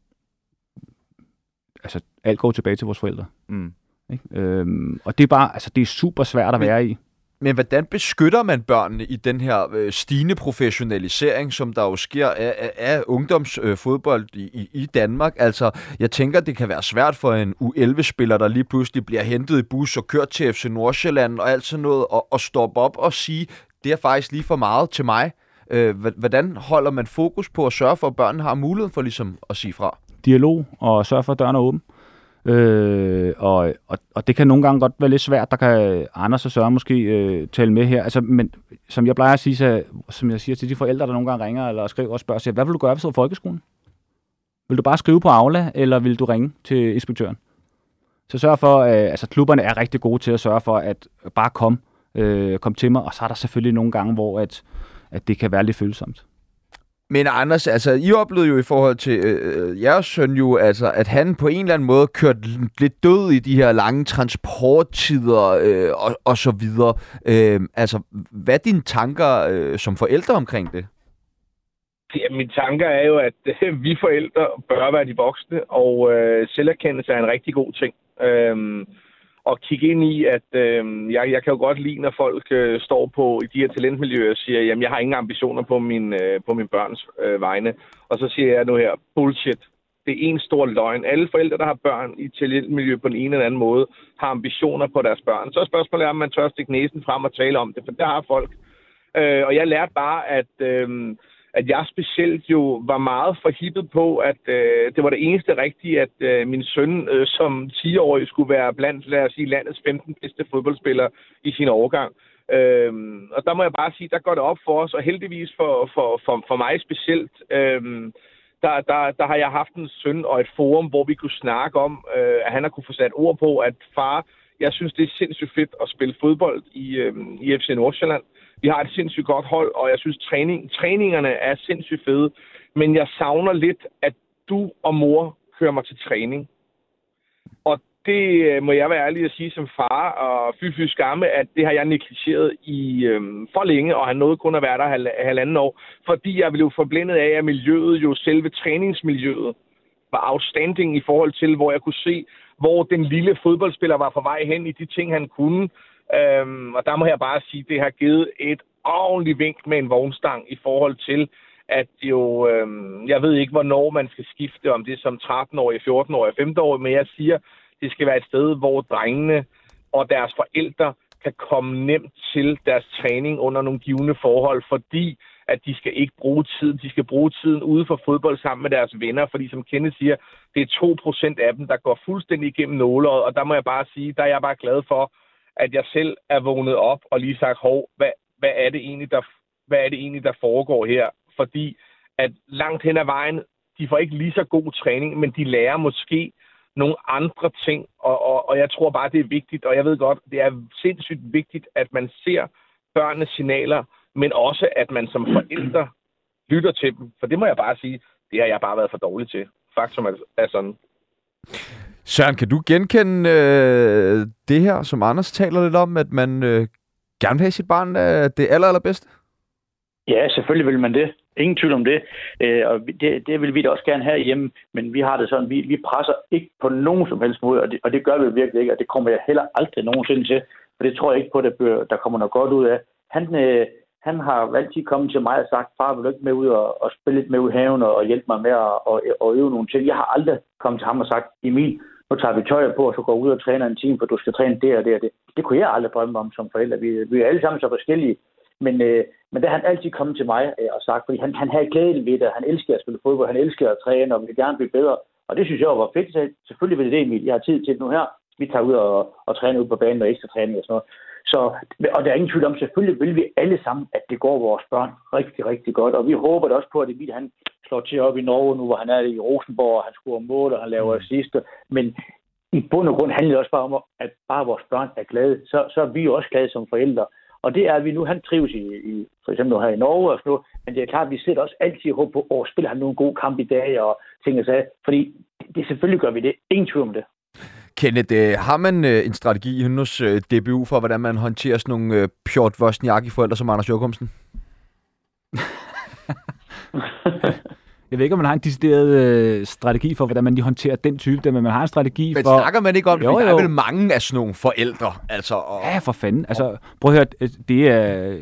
Altså, alt går tilbage til vores forældre. Mm. Ikke? Øhm, og det er bare, altså det er super svært at Men- være i. Men hvordan beskytter man børnene i den her øh, stigende professionalisering, som der jo sker af, af, af ungdomsfodbold i, i, i Danmark? Altså, jeg tænker, det kan være svært for en U11-spiller, der lige pludselig bliver hentet i bus og kørt til FC Nordsjælland og alt sådan noget, og, og stoppe op og sige, det er faktisk lige for meget til mig. Øh, hvordan holder man fokus på at sørge for, at børnene har muligheden for ligesom at sige fra? Dialog og sørge for, at døren er åben. Øh, og, og, og det kan nogle gange godt være lidt svært. Der kan Anders og Søren måske øh, tale med her. Altså, men som jeg plejer at sige, så, som jeg siger til de forældre, der nogle gange ringer eller skriver og spørger, siger, hvad vil du gøre, hvis du er folkeskolen? Vil du bare skrive på Aula, eller vil du ringe til inspektøren? Så sørg for, øh, altså klubberne er rigtig gode til at sørge for, at bare kom, øh, kom til mig, og så er der selvfølgelig nogle gange, hvor at, at det kan være lidt følsomt. Men Anders, altså, I oplevede jo i forhold til øh, jeres søn jo, altså, at han på en eller anden måde kørte lidt død i de her lange transporttider øh, og, og så videre. Øh, altså, hvad er dine tanker øh, som forældre omkring det? Ja, mine tanker er jo, at øh, vi forældre bør være de voksne, og øh, selverkendelse er en rigtig god ting. Øhm, og kigge ind i, at øh, jeg, jeg kan jo godt lide, når folk øh, står på i de her talentmiljøer og siger, jamen jeg har ingen ambitioner på min, øh, på min børns øh, vegne. Og så siger jeg nu her, bullshit. Det er en stor løgn. Alle forældre, der har børn i talentmiljø på den ene eller anden måde, har ambitioner på deres børn. Så er spørgsmålet, om man tør stikke næsen frem og tale om det, for der har folk. Øh, og jeg lærte bare, at... Øh, at jeg specielt jo var meget forhippet på, at øh, det var det eneste rigtige, at øh, min søn øh, som 10-årig skulle være blandt, lad os sige, landets 15 bedste fodboldspillere i sin årgang. Øhm, og der må jeg bare sige, der går det op for os, og heldigvis for, for, for, for mig specielt, øhm, der, der, der har jeg haft en søn og et forum, hvor vi kunne snakke om, øh, at han har kunne få sat ord på, at far, jeg synes, det er sindssygt fedt at spille fodbold i, øh, i FC Nordsjælland. Vi har et sindssygt godt hold, og jeg synes, træning, træningerne er sindssygt fede. Men jeg savner lidt, at du og mor kører mig til træning. Og det øh, må jeg være ærlig at sige som far og fy fy skamme, at det har jeg negligeret i øhm, for længe, og han nåede kun at være der halv, halvanden år, fordi jeg blev forblændet af, at miljøet, jo selve træningsmiljøet, var outstanding i forhold til, hvor jeg kunne se, hvor den lille fodboldspiller var på vej hen i de ting, han kunne. Øhm, og der må jeg bare sige, at det har givet et ordentligt vink med en vognstang i forhold til, at jo, øhm, jeg ved ikke, hvornår man skal skifte, om det er som 13-årig, 14-årig, 15-årig, men jeg siger, det skal være et sted, hvor drengene og deres forældre kan komme nemt til deres træning under nogle givende forhold, fordi at de skal ikke bruge tiden, de skal bruge tiden ude for fodbold sammen med deres venner, fordi som Kenneth siger, det er 2% af dem, der går fuldstændig igennem nåleret, og der må jeg bare sige, der er jeg bare glad for, at jeg selv er vågnet op og lige sagt, hov, hvad, hvad, er det egentlig, der, hvad er det egentlig, der foregår her? Fordi at langt hen ad vejen, de får ikke lige så god træning, men de lærer måske nogle andre ting, og, og, og jeg tror bare, det er vigtigt, og jeg ved godt, det er sindssygt vigtigt, at man ser børnenes signaler, men også, at man som forældre lytter til dem. For det må jeg bare sige, det har jeg bare været for dårlig til. Faktum er, er sådan. Søren, kan du genkende øh, det her, som Anders taler lidt om, at man øh, gerne vil have sit barn øh, det aller, allerbedste? Ja, selvfølgelig vil man det. Ingen tvivl om det. Øh, og det, det vil vi da også gerne have hjemme, men vi har det sådan, vi, vi presser ikke på nogen som helst måde, og det, og det gør vi virkelig ikke, og det kommer jeg heller aldrig nogensinde til, for det tror jeg ikke på, der, bør- der kommer noget godt ud af. Han, øh, han har altid kommet til mig og sagt, far, vil du ikke med ud og, og spille lidt med ud i haven og, og hjælpe mig med at og, og øve nogle ting. Jeg har aldrig kommet til ham og sagt, Emil, nu tager vi tøjet på, og så går ud og træner en time, for du skal træne det og det og det. Det kunne jeg aldrig drømme om som forælder. Vi, vi er alle sammen så forskellige. Men, øh, men der har han altid kommet til mig øh, og sagt, fordi han, han havde glæden ved det, han elsker at spille fodbold, han elsker at træne og vil gerne blive bedre. Og det synes jeg var fedt. Så selvfølgelig vil det det, Emil. Jeg har tid til det nu her. Vi tager ud og, og træner ud på banen og ekstra træning og sådan noget. Så, og der er ingen tvivl om, selvfølgelig vil vi alle sammen, at det går vores børn rigtig, rigtig godt. Og vi håber da også på, at Emil han slår til op i Norge nu, hvor han er i Rosenborg, og han scorer mål, og han laver assist. Men i bund og grund handler det også bare om, at bare vores børn er glade. Så, så er vi jo også glade som forældre. Og det er, at vi nu, han trives i, i for eksempel her i Norge og sådan noget, men det er klart, at vi sætter også altid håb på, at spiller han nu en god kamp i dag og ting og sager, fordi det, selvfølgelig gør vi det. Ingen tvivl om det. Kenneth, øh, har man øh, en strategi i hendes øh, DBU for, hvordan man håndterer sådan nogle øh, Pjort Vosniak-forældre som Anders Jokumsen? Jeg ved ikke, om man har en decideret øh, strategi for, hvordan man lige håndterer den type, der, men man har en strategi Men for... snakker man ikke om det? Jo, Jo, Der er vel mange af sådan nogle forældre. Altså, og... Ja, for fanden. Altså, prøv at høre, øh, det er...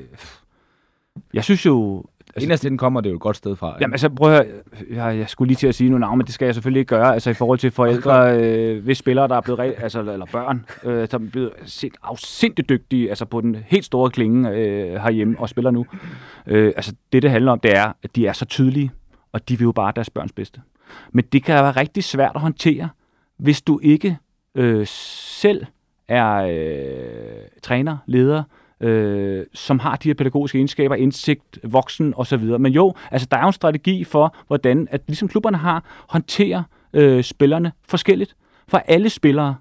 Jeg synes jo... Altså, Inderst inden kommer det jo et godt sted fra. ikke? Jamen altså, prøv at høre, jeg, jeg skulle lige til at sige nogle navne, men det skal jeg selvfølgelig ikke gøre. Altså i forhold til forældre, øh, hvis spillere, der er blevet, re- altså, eller børn, øh, som er blevet sind, afsindigt dygtige, altså på den helt store klinge øh, herhjemme og spiller nu. Øh, altså det, det handler om, det er, at de er så tydelige, og de vil jo bare deres børns bedste. Men det kan være rigtig svært at håndtere, hvis du ikke øh, selv er øh, træner, leder, øh, som har de her pædagogiske egenskaber, indsigt, voksen osv. Men jo, altså der er jo en strategi for, hvordan, at ligesom klubberne har, håndterer øh, spillerne forskelligt. For alle spillere,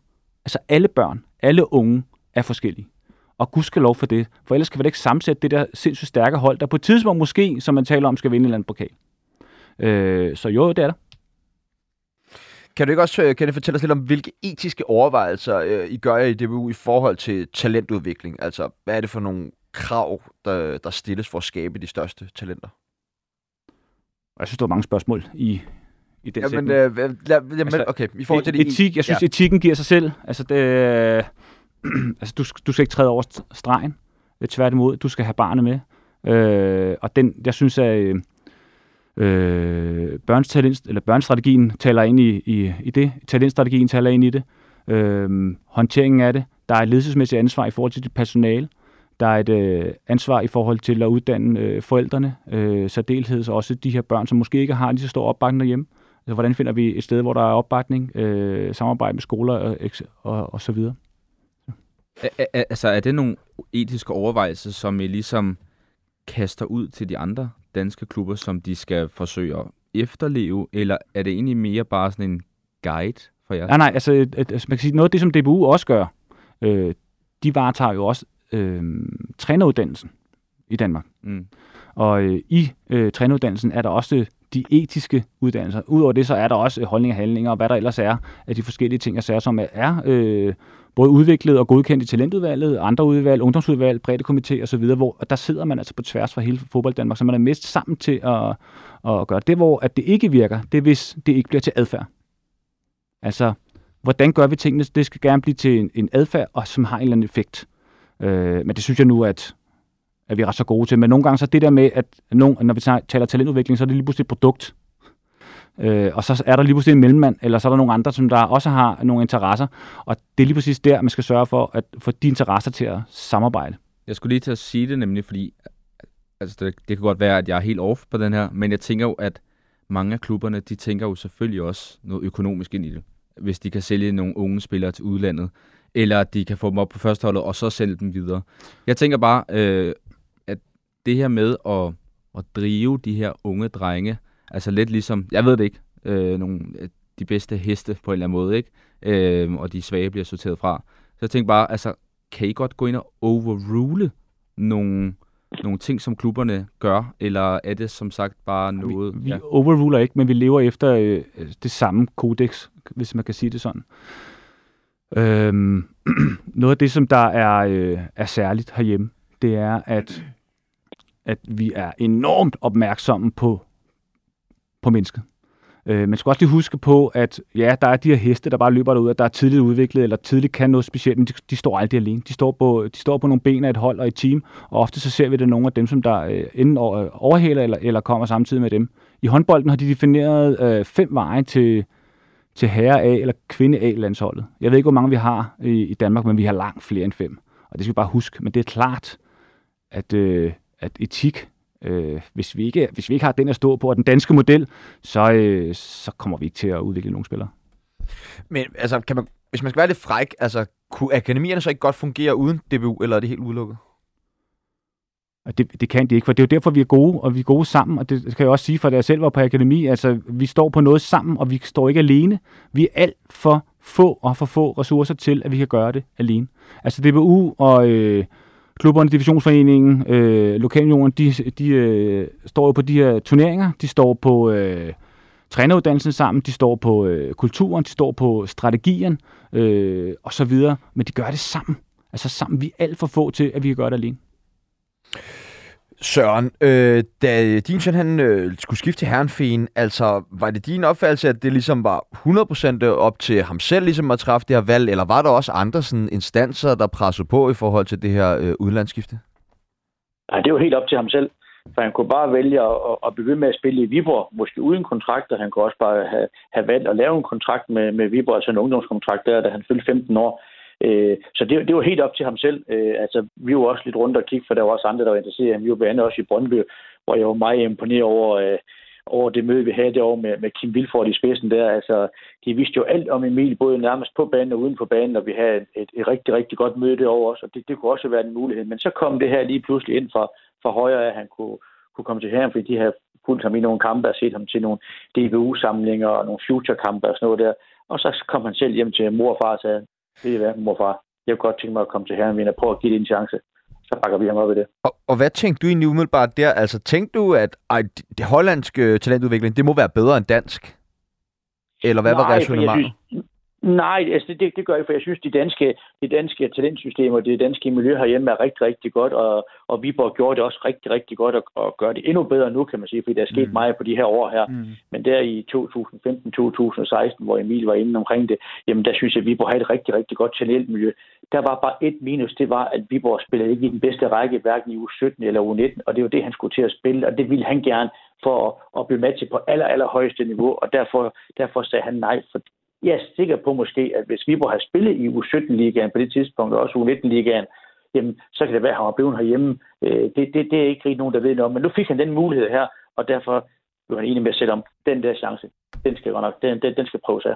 altså alle børn, alle unge er forskellige. Og gud skal lov for det, for ellers kan vi da ikke sammensætte det der sindssygt stærke hold, der på et tidspunkt måske, som man taler om, skal vinde en eller anden pokal. Øh, så jo, det er der. Kan du ikke også øh, kan du fortælle os lidt om, hvilke etiske overvejelser øh, I gør i DBU i forhold til talentudvikling? Altså, hvad er det for nogle krav, der, der stilles for at skabe de største talenter? Jeg synes, der var mange spørgsmål i, i den Jamen, sætning. øh, lad, jamen Altså, okay, i forhold til det... Etik, jeg synes, ja. etikken giver sig selv. Altså, det, altså du, du skal ikke træde over st- stregen. Tværtimod, du skal have barnet med. Øh, og den, jeg synes, at øh, børns talent, eller børnstrategien taler ind i, i, i det. Talentstrategien taler ind i det. Øh, håndteringen af det. Der er et ledelsesmæssigt ansvar i forhold til dit personale. Der er et øh, ansvar i forhold til at uddanne øh, forældrene, øh, særdeleshed også de her børn, som måske ikke har lige så stor opbakning derhjemme. Altså, hvordan finder vi et sted, hvor der er opbakning, øh, samarbejde med skoler og, og, og så videre. Er, altså, er det nogle etiske overvejelser, som I ligesom kaster ud til de andre danske klubber, som de skal forsøge at efterleve, eller er det egentlig mere bare sådan en guide for jer? Nej, nej, altså, et, et, altså man kan sige, noget af det, som DBU også gør, øh, de varetager jo også øh, træneruddannelsen i Danmark. Mm. Og øh, i øh, træneruddannelsen er der også de etiske uddannelser. Udover det, så er der også øh, holdninger handlinger, og hvad der ellers er af de forskellige ting og sager, som er, øh, både udviklet og godkendt i talentudvalget, andre udvalg, ungdomsudvalg, breddekomité osv., hvor der sidder man altså på tværs fra hele fodbold Danmark, så man er mest sammen til at, at gøre det, hvor at det ikke virker, det er, hvis det ikke bliver til adfærd. Altså, hvordan gør vi tingene? Det skal gerne blive til en, en adfærd, og som har en eller anden effekt. Øh, men det synes jeg nu, at, at vi er ret så gode til. Men nogle gange så det der med, at nogen, når vi taler talentudvikling, så er det lige pludselig et produkt. Øh, og så er der lige pludselig en mellemmand, eller så er der nogle andre, som der også har nogle interesser. Og det er lige præcis der, man skal sørge for at få de interesser til at samarbejde. Jeg skulle lige til at sige det nemlig, fordi altså det, det kan godt være, at jeg er helt off på den her, men jeg tænker jo, at mange af klubberne, de tænker jo selvfølgelig også noget økonomisk ind i det. Hvis de kan sælge nogle unge spillere til udlandet, eller de kan få dem op på førsteholdet, og så sælge dem videre. Jeg tænker bare, øh, det her med at, at drive de her unge drenge, altså lidt ligesom, jeg ved det ikke, øh, nogle, øh, de bedste heste på en eller anden måde, ikke? Øh, og de svage bliver sorteret fra. Så jeg tænker bare, altså, kan I godt gå ind og overrule nogle, nogle ting, som klubberne gør, eller er det som sagt bare noget... Vi, vi ja. overruler ikke, men vi lever efter øh, det samme kodex, hvis man kan sige det sådan. Øhm, noget af det, som der er, øh, er særligt herhjemme, det er, at, at vi er enormt opmærksomme på, på mennesket. Øh, man skal også lige huske på, at ja, der er de her heste, der bare løber derud, at der er tidligt udviklet, eller tidligt kan noget specielt, men de, de står aldrig alene. De står, på, de står på nogle ben af et hold og et team, og ofte så ser vi det nogle af dem, som der øh, enten overhaler eller, eller kommer samtidig med dem. I håndbolden har de defineret øh, fem veje til, til herre A eller kvinde A landsholdet. Jeg ved ikke, hvor mange vi har i, i Danmark, men vi har langt flere end fem. Og det skal vi bare huske. Men det er klart, at, øh, at etik Øh, hvis, vi ikke, hvis vi ikke har den at stå på, og den danske model, så, øh, så kommer vi ikke til at udvikle nogle spillere. Men altså, kan man, hvis man skal være lidt fræk, altså, kunne akademierne så ikke godt fungere uden DBU, eller er det helt udelukket? Det, det kan de ikke, for det er jo derfor, vi er gode, og vi er gode sammen, og det kan jeg også sige, for da jeg selv var på akademi, altså, vi står på noget sammen, og vi står ikke alene. Vi er alt for få og for få ressourcer til, at vi kan gøre det alene. Altså DBU og øh, klubberne, divisionsforeningen, øh, lokalunionen, de, de øh, står jo på de her turneringer, de står på øh, træneruddannelsen sammen, de står på øh, kulturen, de står på strategien øh, og så videre, men de gør det sammen. Altså sammen, vi er alt for få til, at vi kan gøre det alene. Søren, øh, da din søn han øh, skulle skifte til Herrenfien, altså var det din opfattelse, at det ligesom var 100% øh, op til ham selv ligesom at træffe det her valg, eller var der også andre sådan, instanser, der pressede på i forhold til det her øh, udlandsskifte? Nej, det var helt op til ham selv. For han kunne bare vælge at, at begynde med at spille i Viborg, måske uden kontrakt, og han kunne også bare have, have valgt at lave en kontrakt med, med Viborg, altså en ungdomskontrakt der, da han fyldte 15 år. Øh, så det, det var helt op til ham selv. Øh, altså, vi var også lidt rundt og kigge, for der var også andre, der var interesseret. Vi var blandt andet også i Brøndby, hvor jeg var meget imponeret over, øh, over det møde, vi havde derovre med, med Kim Vilford i spidsen der. Altså, de vidste jo alt om Emil, både nærmest på banen og uden på banen, og vi havde et, et, et rigtig, rigtig godt møde derovre også, og det, det kunne også være en mulighed. Men så kom det her lige pludselig ind fra, fra højre, at han kunne, kunne komme til her, fordi de havde fulgt ham i nogle kampe og set ham til nogle DBU-samlinger og nogle future-kampe og sådan noget der. Og så kom han selv hjem til mor og far og sagde, ved I hvad, morfar, jeg kunne godt tænke mig at komme til herren og prøve at give det en chance. Så bakker vi ham op i det. Og, og hvad tænkte du egentlig umiddelbart der? Altså tænkte du, at ej, det hollandske talentudvikling, det må være bedre end dansk? Eller hvad Nej, var resonemanget? Nej, altså det, det, det gør jeg, for jeg synes, de danske, de danske talentsystemer, det danske miljø herhjemme er rigtig, rigtig godt, og, og Viborg gjorde det også rigtig, rigtig godt, og, og gør det endnu bedre nu, kan man sige, fordi der er sket mm. meget på de her år her. Mm. Men der i 2015-2016, hvor Emil var inde omkring det, jamen der synes jeg, at Viborg havde et rigtig, rigtig godt talentmiljø. Der var bare et minus, det var, at Viborg spillede ikke i den bedste række, hverken i U17 eller U19, og det var det, han skulle til at spille, og det ville han gerne for at, at blive til på aller, aller højeste niveau, og derfor, derfor sagde han nej, for jeg er sikker på måske, at hvis Viborg har spillet i U17-ligaen på det tidspunkt, og også U19-ligaen, jamen, så kan det være, at han var blevet herhjemme. Øh, det, det, det er ikke rigtig nogen, der ved noget om. Men nu fik han den mulighed her, og derfor blev han enig med at sætte om den der chance. Den skal nok, den, den, den skal prøves af.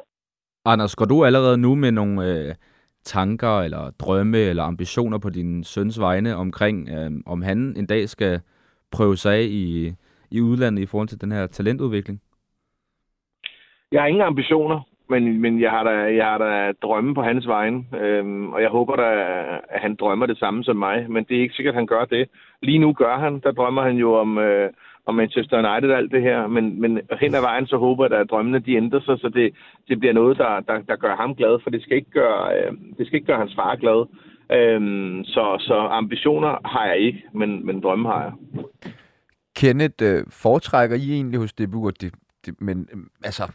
Anders, går du allerede nu med nogle øh, tanker eller drømme eller ambitioner på din søns vegne omkring, øh, om han en dag skal prøve sig af i, i udlandet i forhold til den her talentudvikling? Jeg har ingen ambitioner men, men jeg har da, jeg har da drømme på hans vegne, øhm, og jeg håber da, at han drømmer det samme som mig, men det er ikke sikkert, at han gør det. Lige nu gør han, der drømmer han jo om, øh, om Manchester United og alt det her, men, men hen ad vejen så håber jeg, at drømmene de ændrer sig, så det, det bliver noget, der, der, der gør ham glad, for det skal ikke gøre, øh, det skal ikke gøre hans far glad. Øhm, så, så ambitioner har jeg ikke, men, men drømme har jeg. Kenneth, øh, foretrækker I egentlig hos DBU, det, det, men øh, altså,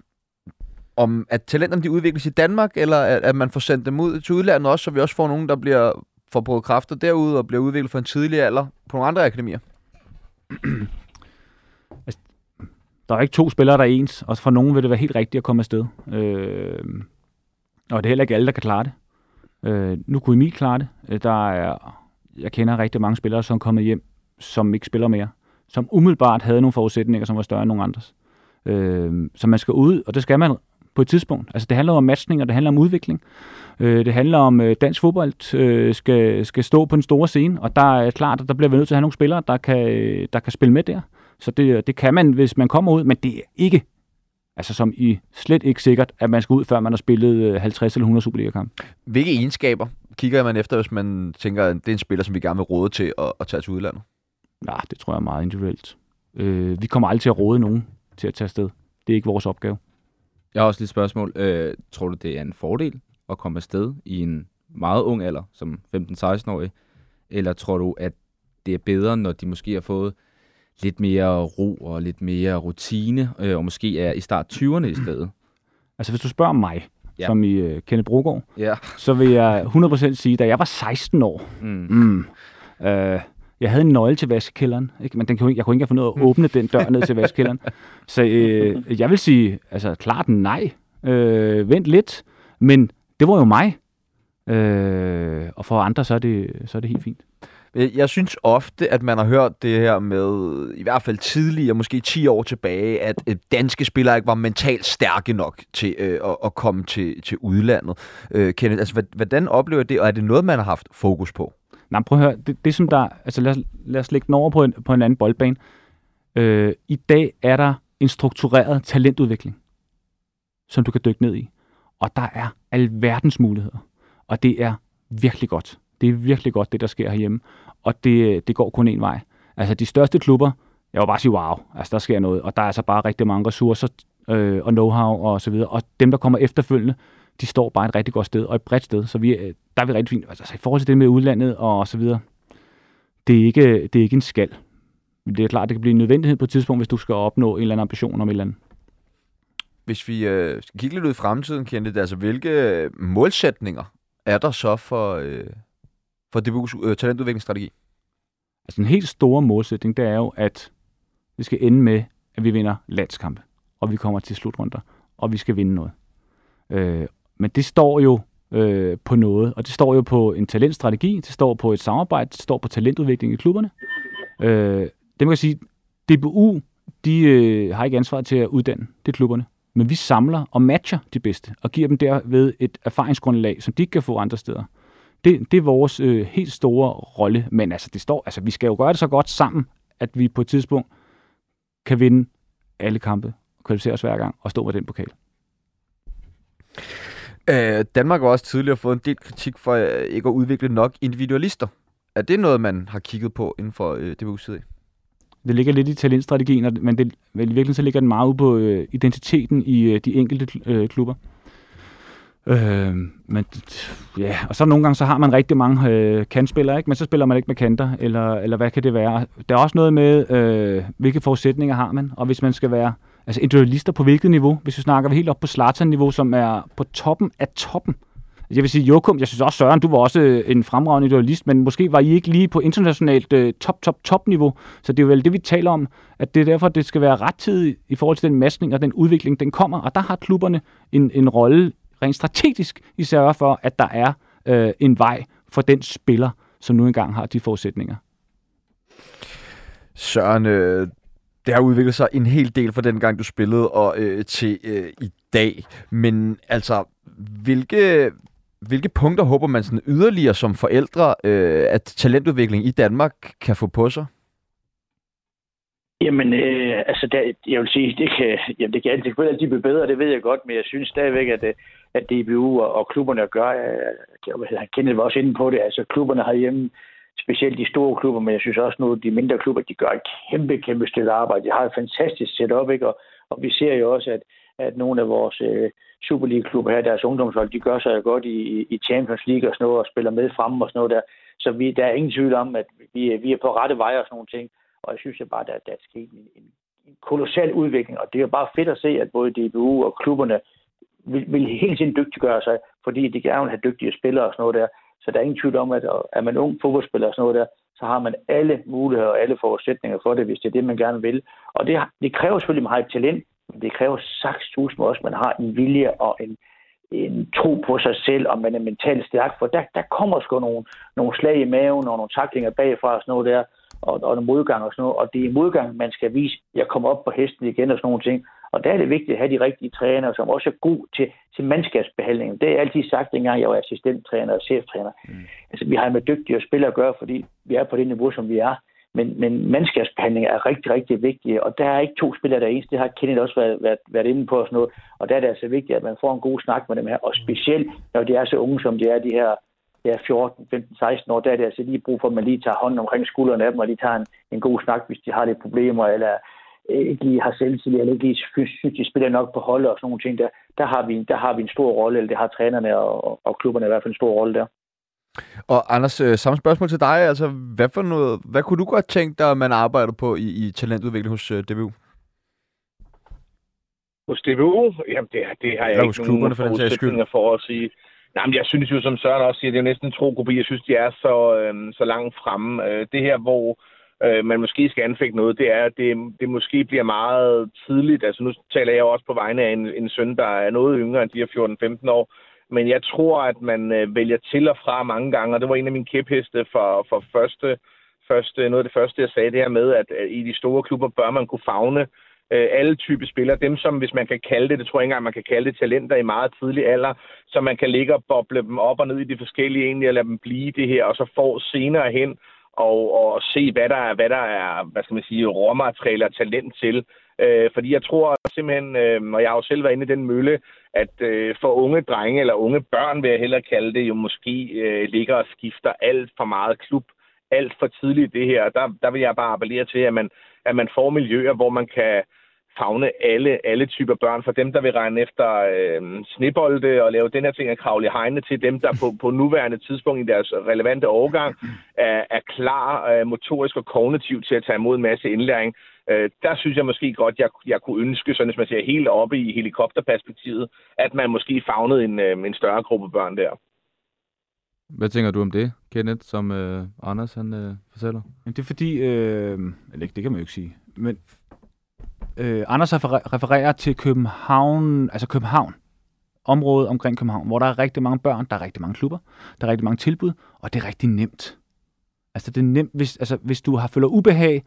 om at talenterne de udvikles i Danmark, eller at, at man får sendt dem ud til udlandet også, så vi også får nogen, der bliver får prøvet kræfter derude og bliver udviklet for en tidlig alder på nogle andre akademier? altså, der er ikke to spillere, der er ens, og for nogen vil det være helt rigtigt at komme afsted. Øh, og det er heller ikke alle, der kan klare det. Øh, nu kunne Emil klare det. Øh, der er, jeg kender rigtig mange spillere, som er kommet hjem, som ikke spiller mere. Som umiddelbart havde nogle forudsætninger, som var større end nogle andres. Øh, så man skal ud, og det skal man på et tidspunkt. Altså det handler om matchning, og det handler om udvikling. Øh, det handler om, øh, dansk fodbold øh, skal, skal stå på den store scene, og der er klart, at der bliver vi nødt til at have nogle spillere, der kan, der kan spille med der. Så det, det kan man, hvis man kommer ud, men det er ikke, altså som i slet ikke sikkert, at man skal ud, før man har spillet 50 eller 100 Superliga-kampe. Hvilke egenskaber kigger man efter, hvis man tænker, at det er en spiller, som vi gerne vil råde til at, at tage til udlandet? Nej, det tror jeg er meget individuelt. Øh, vi kommer aldrig til at råde nogen til at tage afsted. Det er ikke vores opgave. Jeg har også lige et spørgsmål. Øh, tror du, det er en fordel at komme afsted i en meget ung alder, som 15-16-årig? Eller tror du, at det er bedre, når de måske har fået lidt mere ro og lidt mere rutine, øh, og måske er i start 20'erne i stedet? Altså, hvis du spørger mig, ja. som i uh, Kenneth Brogaard, ja. så vil jeg 100% sige, da jeg var 16 år, mm. Mm, øh, jeg havde en nøgle til vaskekælderen, ikke? men den kunne, jeg kunne ikke have fundet at åbne den dør ned til vaskekælderen. Så øh, jeg vil sige, altså klart nej. Øh, vent lidt, men det var jo mig. Øh, og for andre, så er, det, så er det helt fint. Jeg synes ofte, at man har hørt det her med, i hvert fald tidligere, måske 10 år tilbage, at danske spillere ikke var mentalt stærke nok til øh, at, at komme til, til udlandet. Øh, Kenneth, altså, hvordan oplever det, og er det noget, man har haft fokus på? Nej, prøv at høre. Det, det som der... Altså lad os, lad os lægge den over på en, på en anden boldbane. Øh, I dag er der en struktureret talentudvikling, som du kan dykke ned i. Og der er alverdens muligheder. Og det er virkelig godt. Det er virkelig godt, det der sker herhjemme. Og det, det går kun en vej. Altså de største klubber, jeg vil bare sige wow, altså der sker noget. Og der er altså bare rigtig mange ressourcer øh, og know-how og så videre. Og dem, der kommer efterfølgende, de står bare et rigtig godt sted og et bredt sted. Så vi, øh, der er vi rigtig fint. Altså i forhold til det med udlandet og så videre, det er ikke, det er ikke en skal. Det er klart, det kan blive en nødvendighed på et tidspunkt, hvis du skal opnå en eller anden ambition om et eller andet. Hvis vi øh, skal kigge lidt ud i fremtiden, Kenneth, altså hvilke målsætninger er der så for, øh, for DBU's øh, talentudviklingsstrategi? Altså en helt store målsætning, det er jo, at vi skal ende med, at vi vinder landskampe, og vi kommer til slutrunder, og vi skal vinde noget. Øh, men det står jo øh, på noget, og det står jo på en talentstrategi, det står på et samarbejde, det står på talentudvikling i klubberne. Øh, det man kan sige, DBU, de øh, har ikke ansvar til at uddanne, det klubberne. Men vi samler og matcher de bedste, og giver dem derved et erfaringsgrundlag, som de ikke kan få andre steder. Det, det er vores øh, helt store rolle, men altså, det står, altså, vi skal jo gøre det så godt sammen, at vi på et tidspunkt kan vinde alle kampe, kvalificere os hver gang og stå med den pokal. Øh, Danmark har også tidligere fået en del kritik for øh, ikke at udvikle nok individualister. Er det noget, man har kigget på inden for øh, DBU's vi Det ligger lidt i talentstrategien, men det, vel, i virkeligheden så ligger den meget ude på øh, identiteten i øh, de enkelte øh, klubber. Øh, men ja, og så nogle gange så har man rigtig mange øh, kantspillere, ikke? men så spiller man ikke med kanter, eller, eller hvad kan det være? Der er også noget med, øh, hvilke forudsætninger har man, og hvis man skal være altså individualister på hvilket niveau, hvis vi snakker helt op på Zlatan-niveau, som er på toppen af toppen. Altså, jeg vil sige, Jokum, jeg synes også, Søren, du var også øh, en fremragende individualist, men måske var I ikke lige på internationalt uh, top, top, top niveau. Så det er jo vel det, vi taler om, at det er derfor, det skal være rettidigt i forhold til den maskning og den udvikling, den kommer. Og der har klubberne en, en rolle rent strategisk i sørge for, at der er uh, en vej for den spiller, som nu engang har de forudsætninger. Søren, øh, det har udviklet sig en hel del fra den gang, du spillede, og øh, til øh, i dag. Men altså, hvilke, hvilke punkter håber man sådan yderligere som forældre, øh, at talentudvikling i Danmark kan få på sig? Jamen, øh, altså, der, jeg vil sige, det kan, jamen, det kan altid, det altid blive bedre, det ved jeg godt, men jeg synes stadigvæk, at, øh, at DBU og, og klubberne gør, jeg, jeg kender også inde på det, altså klubberne herhjemme, specielt de store klubber, men jeg synes også nu, de mindre klubber, de gør et kæmpe, kæmpe stykke arbejde. De har et fantastisk setup, ikke? Og, og vi ser jo også, at, at nogle af vores øh, Superliga-klubber her, deres ungdomshold, de gør sig godt i, i Champions League og sådan noget, og spiller med frem og sådan noget der. Så vi, der er ingen tvivl om, at vi, vi er på rette vej og sådan nogle ting. Og jeg synes jo bare, at der er sket en, en, en kolossal udvikling, og det er jo bare fedt at se, at både DBU og klubberne vil, vil helt tiden dygtiggøre sig, fordi de gerne vil have dygtige spillere og sådan noget der. Så der er ingen tvivl om, at er man ung fodboldspiller og sådan noget der, så har man alle muligheder og alle forudsætninger for det, hvis det er det, man gerne vil. Og det, det kræver selvfølgelig, at man har et talent, men det kræver tusind også, at man har en vilje og en, en tro på sig selv, og man er mentalt stærk, for der, der kommer sgu nogle, nogle slag i maven og nogle taklinger bagfra og sådan noget der, og, og nogle modgang og sådan noget, og det er modgang, man skal vise, jeg kommer op på hesten igen og sådan nogle ting, og der er det vigtigt at have de rigtige trænere, som også er god til, til mandskabsbehandling. Det har jeg altid sagt, dengang jeg var assistenttræner og cheftræner. Mm. Altså, vi har med dygtige spillere at gøre, fordi vi er på det niveau, som vi er. Men, men mandskabsbehandling er rigtig, rigtig vigtig, og der er ikke to spillere, der er ens. Det har Kenneth også været, været, været inde på. Og sådan noget. Og der er det altså vigtigt, at man får en god snak med dem her, og specielt når de er så unge, som de er, de her ja, 14, 15, 16 år, der er det altså lige brug for, at man lige tager hånden omkring skuldrene af dem, og lige tager en, en god snak, hvis de har lidt problemer, eller ikke lige har selvtillid, eller ikke lige synes, de spiller nok på hold og sådan nogle ting, der, der, har vi, der har vi en stor rolle, eller det har trænerne og, og klubberne i hvert fald en stor rolle der. Og Anders, øh, samme spørgsmål til dig. Altså, hvad, for noget, hvad kunne du godt tænke dig, at man arbejder på i, i talentudvikling hos uh, øh, DBU? Hos DBU? Jamen, det, det har jeg Eller ikke nogen for, den skyld. for at sige. Nej, men jeg synes jo, som Søren også siger, det er jo næsten en tro Jeg synes, de er så, øh, så langt fremme. Øh, det her, hvor øh, man måske skal anfægte noget, det er, at det, det måske bliver meget tidligt. Altså nu taler jeg også på vegne af en, en søn, der er noget yngre end de her 14-15 år. Men jeg tror, at man øh, vælger til og fra mange gange, og det var en af mine kæpheste for, for første, første, noget af det første, jeg sagde det her med, at øh, i de store klubber bør man kunne fagne øh, alle typer spillere. Dem, som hvis man kan kalde det, det tror jeg ikke engang, man kan kalde det talenter i meget tidlig alder, så man kan ligge og boble dem op og ned i de forskellige egentlig og lade dem blive det her, og så får senere hen og, og se, hvad der, er, hvad der er, hvad skal man sige, råmateriale og talent til. Øh, fordi jeg tror simpelthen, øh, og jeg har jo selv været inde i den mølle, at øh, for unge drenge, eller unge børn, vil jeg hellere kalde det, jo måske øh, ligger og skifter alt for meget klub, alt for tidligt det her. Der, der vil jeg bare appellere til, at man, at man får miljøer, hvor man kan fagne alle, alle typer børn. For dem, der vil regne efter øh, snibolde og lave den her ting at kravle i hegne til dem, der på, på nuværende tidspunkt i deres relevante overgang er, er klar øh, motorisk og kognitivt til at tage imod en masse indlæring. Øh, der synes jeg måske godt, jeg, jeg kunne ønske, sådan hvis man ser helt oppe i helikopterperspektivet, at man måske fagnede en, øh, en større gruppe børn der. Hvad tænker du om det, Kenneth, som øh, Anders han øh, fortæller? Men det er fordi, øh, eller det kan man jo ikke sige, men øh, Anders refererer til København, altså København, området omkring København, hvor der er rigtig mange børn, der er rigtig mange klubber, der er rigtig mange tilbud, og det er rigtig nemt. Altså det er nemt, hvis, altså, hvis du har føler ubehag,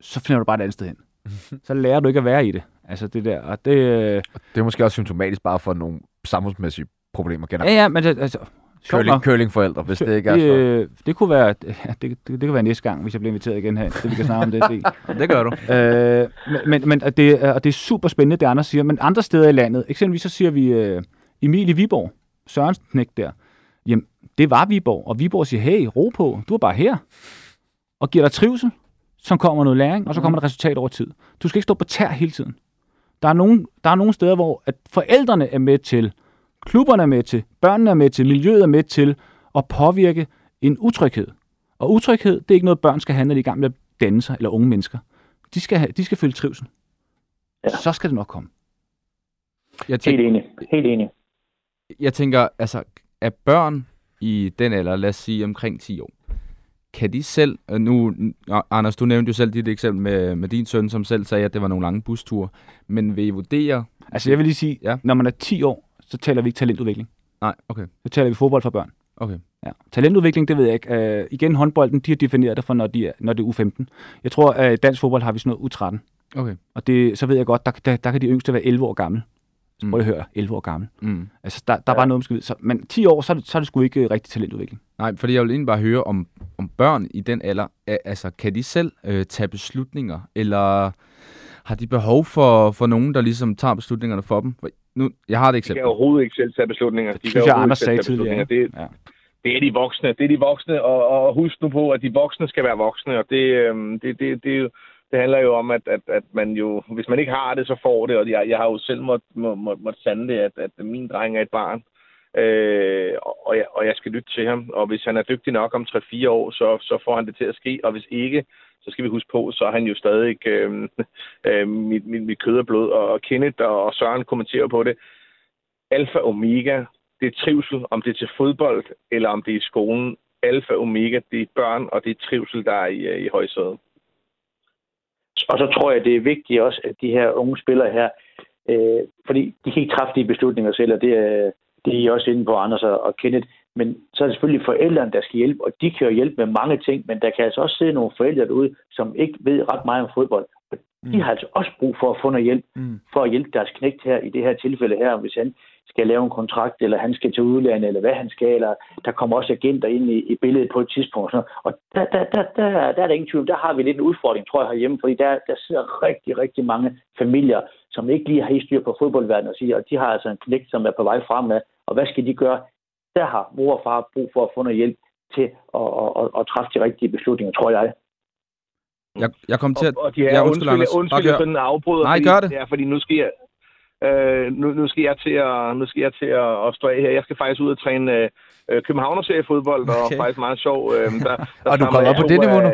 så finder du bare et andet sted hen. så lærer du ikke at være i det. Altså det der, og det... Øh... Det er måske også symptomatisk bare for nogle samfundsmæssige problemer generelt. Ja, ja, men det, altså, Curling, curlingforældre, hvis det ikke er det, så. øh, det kunne være, det, det, det kan være næste gang, hvis jeg bliver inviteret igen her, så vi kan snakke om det. det, det gør du. Øh, men men og det, og det er super spændende, det andre siger. Men andre steder i landet, eksempelvis så siger vi øh, Emil i Viborg, Sørens knæk der. Jamen, det var Viborg, og Viborg siger, hey, ro på, du er bare her. Og giver dig trivsel, så kommer noget læring, og så kommer der resultat over tid. Du skal ikke stå på tær hele tiden. Der er nogle, der er nogle steder, hvor at forældrene er med til klubberne er med til, børnene er med til, miljøet er med til at påvirke en utryghed. Og utryghed, det er ikke noget, børn skal have, når de er i gang med at danne sig, eller unge mennesker. De skal, have, de skal føle trivsel. Ja. Så skal det nok komme. Jeg tænker, Helt enig. Helt enig. Jeg tænker, altså, at børn i den alder, lad os sige omkring 10 år, kan de selv, nu, Anders, du nævnte jo selv dit eksempel med, med din søn, som selv sagde, at det var nogle lange busture, men vil I vurdere... Altså jeg vil lige sige, ja. når man er 10 år, så taler vi ikke talentudvikling. Nej, okay. Så taler vi fodbold for børn. Okay. Ja. Talentudvikling, det ved jeg ikke. Uh, igen, håndbolden, de har defineret det for, når, de er, når det er U15. Jeg tror, at uh, dansk fodbold har vi sådan noget U13. Okay. Og det, så ved jeg godt, der, der, der kan de yngste være 11 år gamle. Så prøv at høre, 11 år gammel. Mm. Altså, der, der ja. er bare noget, man skal vide. Så, men 10 år, så er det, så er det sgu ikke rigtig talentudvikling. Nej, fordi jeg vil egentlig bare høre, om, om børn i den alder, altså, kan de selv øh, tage beslutninger, eller har de behov for, for nogen, der ligesom tager beslutningerne for dem? Nu, jeg har det eksempel. De kan overhovedet ikke selv tage beslutninger. De det synes jeg, Anders sagde tidligere. Det, ja. det er de voksne. Det er de voksne, og, og husk nu på, at de voksne skal være voksne, og det, øhm, det, det, det, det handler jo om, at, at, at man jo, hvis man ikke har det, så får det, og jeg, jeg har jo selv måttet må, må, må sande det, at, at min dreng er et barn, øh, og, jeg, og jeg skal lytte til ham, og hvis han er dygtig nok om 3-4 år, så, så får han det til at ske, og hvis ikke, så skal vi huske på, så er han jo stadig øh, øh, mit, mit, mit kød og blod. Og Kenneth og Søren kommenterer på det. Alfa Omega, det er trivsel, om det er til fodbold, eller om det er i skolen. Alfa Omega, det er børn, og det er trivsel, der er i, øh, i højsædet. Og så tror jeg, det er vigtigt også, at de her unge spillere her, øh, fordi de kan ikke træffe de beslutninger selv, og det er, det er I også inde på, Anders og Kenneth. Men så er det selvfølgelig forældrene, der skal hjælpe, og de kan jo hjælpe med mange ting, men der kan altså også sidde nogle forældre derude, som ikke ved ret meget om fodbold. Og de mm. har altså også brug for at få noget hjælp, mm. for at hjælpe deres knægt her, i det her tilfælde her, hvis han skal lave en kontrakt, eller han skal til udlandet, eller hvad han skal, eller der kommer også agenter ind i, i billedet på et tidspunkt. Og, og der, der, der, der, der er der ingen tvivl. Der har vi lidt en udfordring, tror jeg, herhjemme, fordi der, der sidder rigtig, rigtig mange familier, som ikke lige har helt styr på fodboldverdenen, og, siger, og de har altså en knægt, som er på vej fremad, og hvad skal de gøre? Der har mor og far brug for at få noget hjælp til at, at, at, at træffe de rigtige beslutninger, tror jeg. Jeg, jeg kom til at... Og, og de er, ja, undskyld, undskyld, undskyld sådan en afbryder. Nej, fordi, gør det. Ja, fordi nu skal jeg, øh, nu, nu skal jeg til at, nu skal jeg til at, at stå af her. Jeg skal faktisk ud og træne øh, øh Københavner-seriefodbold, okay. og faktisk meget sjov. Øh, der, der og du kommer op på det niveau nu?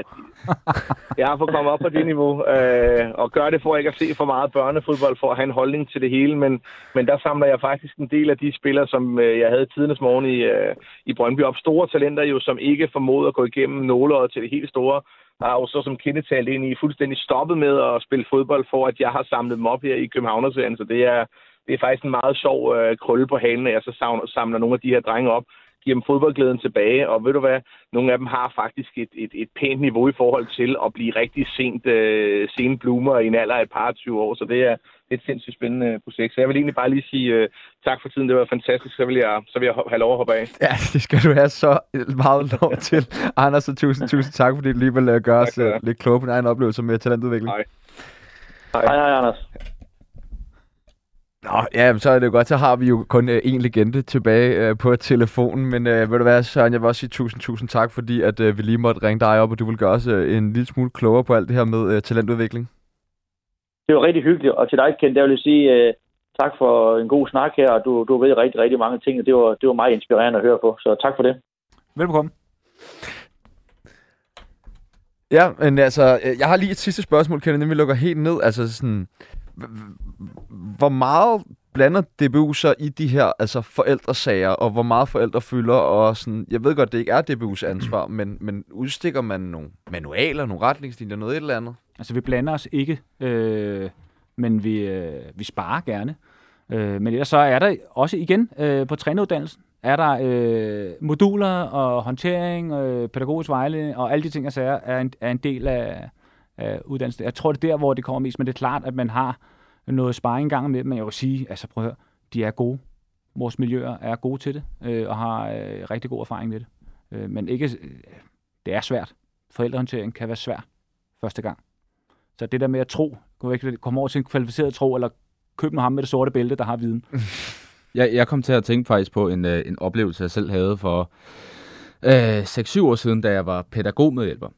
jeg har fået komme op på det niveau, øh, og gør det for ikke at se for meget børnefodbold, for at have en holdning til det hele, men, men der samler jeg faktisk en del af de spillere, som øh, jeg havde tidens morgen i, øh, i Brøndby op. Store talenter jo, som ikke formåede at gå igennem nåleåret til det helt store, har jo så som kendetal ind i fuldstændig stoppet med at spille fodbold, for at jeg har samlet dem op her i Københavnerserien, så det er, det er faktisk en meget sjov øh, krølle på halen, at jeg så samler nogle af de her drenge op giver dem fodboldglæden tilbage. Og ved du hvad, nogle af dem har faktisk et, et, et pænt niveau i forhold til at blive rigtig sent, øh, sent bloomer i en alder af et par 20 år. Så det er, det er et sindssygt spændende projekt. Så jeg vil egentlig bare lige sige uh, tak for tiden. Det var fantastisk. Så vil jeg, så vil jeg have lov at hoppe af. Ja, det skal du have så meget lov til. Anders, og tusind, tusind tak, fordi du lige vil uh, gøre os uh, lidt klogere på din egen oplevelse med talentudvikling. Hej. Hej, hej, hej Anders. Nå, ja, så er det jo godt, så har vi jo kun uh, en legende tilbage uh, på telefonen, men uh, ved du hvad, Søren, jeg vil også sige tusind, tusind tak, fordi at uh, vi lige måtte ringe dig op, og du vil gøre os uh, en lille smule klogere på alt det her med uh, talentudvikling. Det var rigtig hyggeligt, og til dig, Kent, der vil jeg sige uh, tak for en god snak her, og du, du ved rigtig, rigtig mange ting, og det var, det var meget inspirerende at høre på, så tak for det. Velkommen. Ja, men altså, jeg har lige et sidste spørgsmål, Kenneth, inden vi lukker helt ned. Altså sådan, hvor meget blander DBU sig i de her altså forældresager, og hvor meget forældre fylder, og sådan, jeg ved godt, det ikke er DBU's ansvar, men, men udstikker man nogle manualer, nogle retningslinjer, noget et eller andet? Altså, vi blander os ikke, øh, men vi, øh, vi sparer gerne. Øh, men ellers så er der også igen øh, på træneruddannelsen, er der øh, moduler og håndtering, øh, pædagogisk vejledning og alle de ting, jeg sager, er en, er en del af, øh, uddannelse. Jeg tror, det er der, hvor det kommer mest, men det er klart, at man har noget sparring gang med dem, men jeg vil sige, altså prøv at høre, de er gode. Vores miljøer er gode til det, øh, og har øh, rigtig god erfaring med det. Øh, men ikke, øh, det er svært. Forældrehåndtering kan være svært første gang. Så det der med at tro, komme over til en kvalificeret tro, eller købe med ham med det sorte bælte, der har viden. jeg, jeg kom til at tænke faktisk på en, øh, en oplevelse, jeg selv havde for øh, 6-7 år siden, da jeg var pædagogmedhjælper.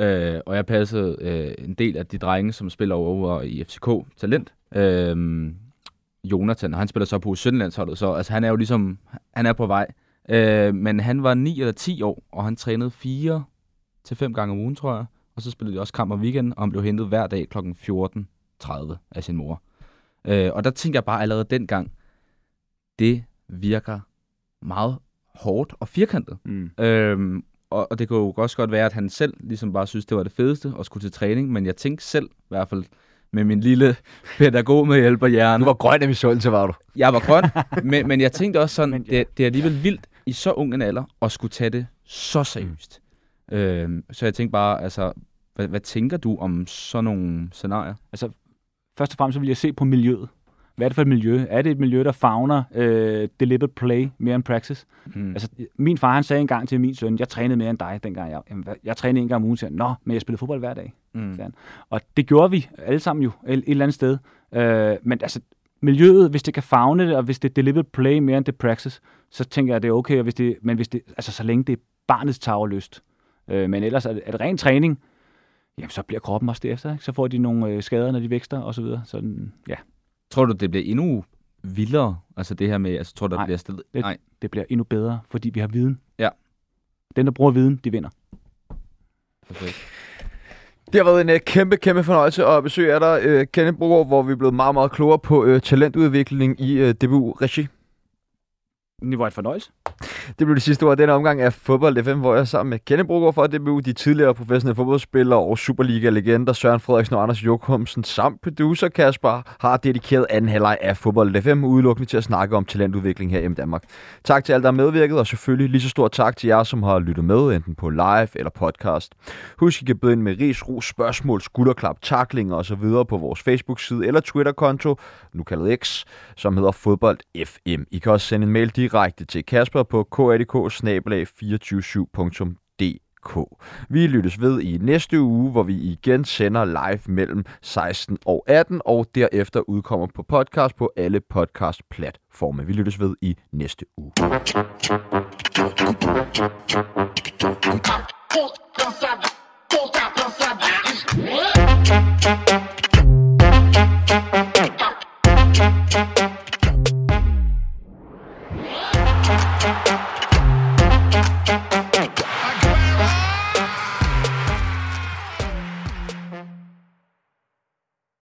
Øh, og jeg passede øh, en del af de drenge, som spiller over i FCK Talent. Øh, Jonathan, og han spiller så på Sønderlandsholdet, så altså, han er jo ligesom, han er på vej. Øh, men han var 9 eller 10 år, og han trænede 4 til 5 gange om ugen, tror jeg. Og så spillede de også kamp om weekenden, og han blev hentet hver dag kl. 14.30 af sin mor. Øh, og der tænker jeg bare allerede dengang, det virker meget hårdt og firkantet. Mm. Øhm, og, og det kunne jo også godt være, at han selv ligesom bare synes, det var det fedeste at skulle til træning, men jeg tænkte selv, i hvert fald med min lille pædagog med hjælper hjerne. Du var grøn af misundelse, var du? Jeg var grøn, men, men jeg tænkte også sådan, det, det er alligevel vildt i så ung en alder at skulle tage det så seriøst. Mm. Øhm, så jeg tænkte bare, altså, hvad, hvad tænker du om sådan nogle scenarier? Altså, først og fremmest så vil jeg se på miljøet. Hvad er det for et miljø? Er det et miljø, der fagner øh, deliberate play mere end praxis? Mm. Altså, min far han sagde engang til min søn, jeg trænede mere end dig, dengang jeg, jamen, jeg trænede en gang om ugen. Sagde, Nå, men jeg spillede fodbold hver dag. Mm. Og det gjorde vi alle sammen jo, et, et eller andet sted. Øh, men altså, miljøet, hvis det kan fagne det, og hvis det er deliberate play mere end det praxis, så tænker jeg, at det er okay. Og hvis det, men hvis det, altså, så længe det er barnets tagerlyst. Øh, men ellers er det, er det ren træning, jamen, så bliver kroppen også derefter. Ikke? Så får de nogle øh, skader, når de vækster og så videre. Sådan, ja. Tror du, det bliver endnu vildere? Altså det her med, altså tror du, der bliver stillet? Det, Nej, det bliver endnu bedre, fordi vi har viden. Ja. Den, der bruger viden, de vinder. Perfekt. Det har været en uh, kæmpe, kæmpe fornøjelse at besøge af dig, uh, Kenneth Brogaard, hvor vi er blevet meget, meget klogere på uh, talentudvikling i uh, DBU-regi. Det var et fornøjelse. Det blev det sidste ord af denne omgang af Fodbold FM, hvor jeg sammen med Kenneth Brogaard for DBU, de tidligere professionelle fodboldspillere og Superliga-legender Søren Frederiksen og Anders Jokumsen samt producer Kasper har dedikeret anden halvleg af Fodbold FM udelukkende til at snakke om talentudvikling her i Danmark. Tak til alle, der har medvirket, og selvfølgelig lige så stor tak til jer, som har lyttet med, enten på live eller podcast. Husk, I kan byde ind med ris, ros, spørgsmål, skulderklap, taklinger osv. på vores Facebook-side eller Twitter-konto, nu kaldet X, som hedder Fodbold FM. I kan også sende en mail direkte direkte til Kasper på kadk 247dk Vi lyttes ved i næste uge, hvor vi igen sender live mellem 16 og 18, og derefter udkommer på podcast på alle podcast-platforme. Vi lyttes ved i næste uge. What?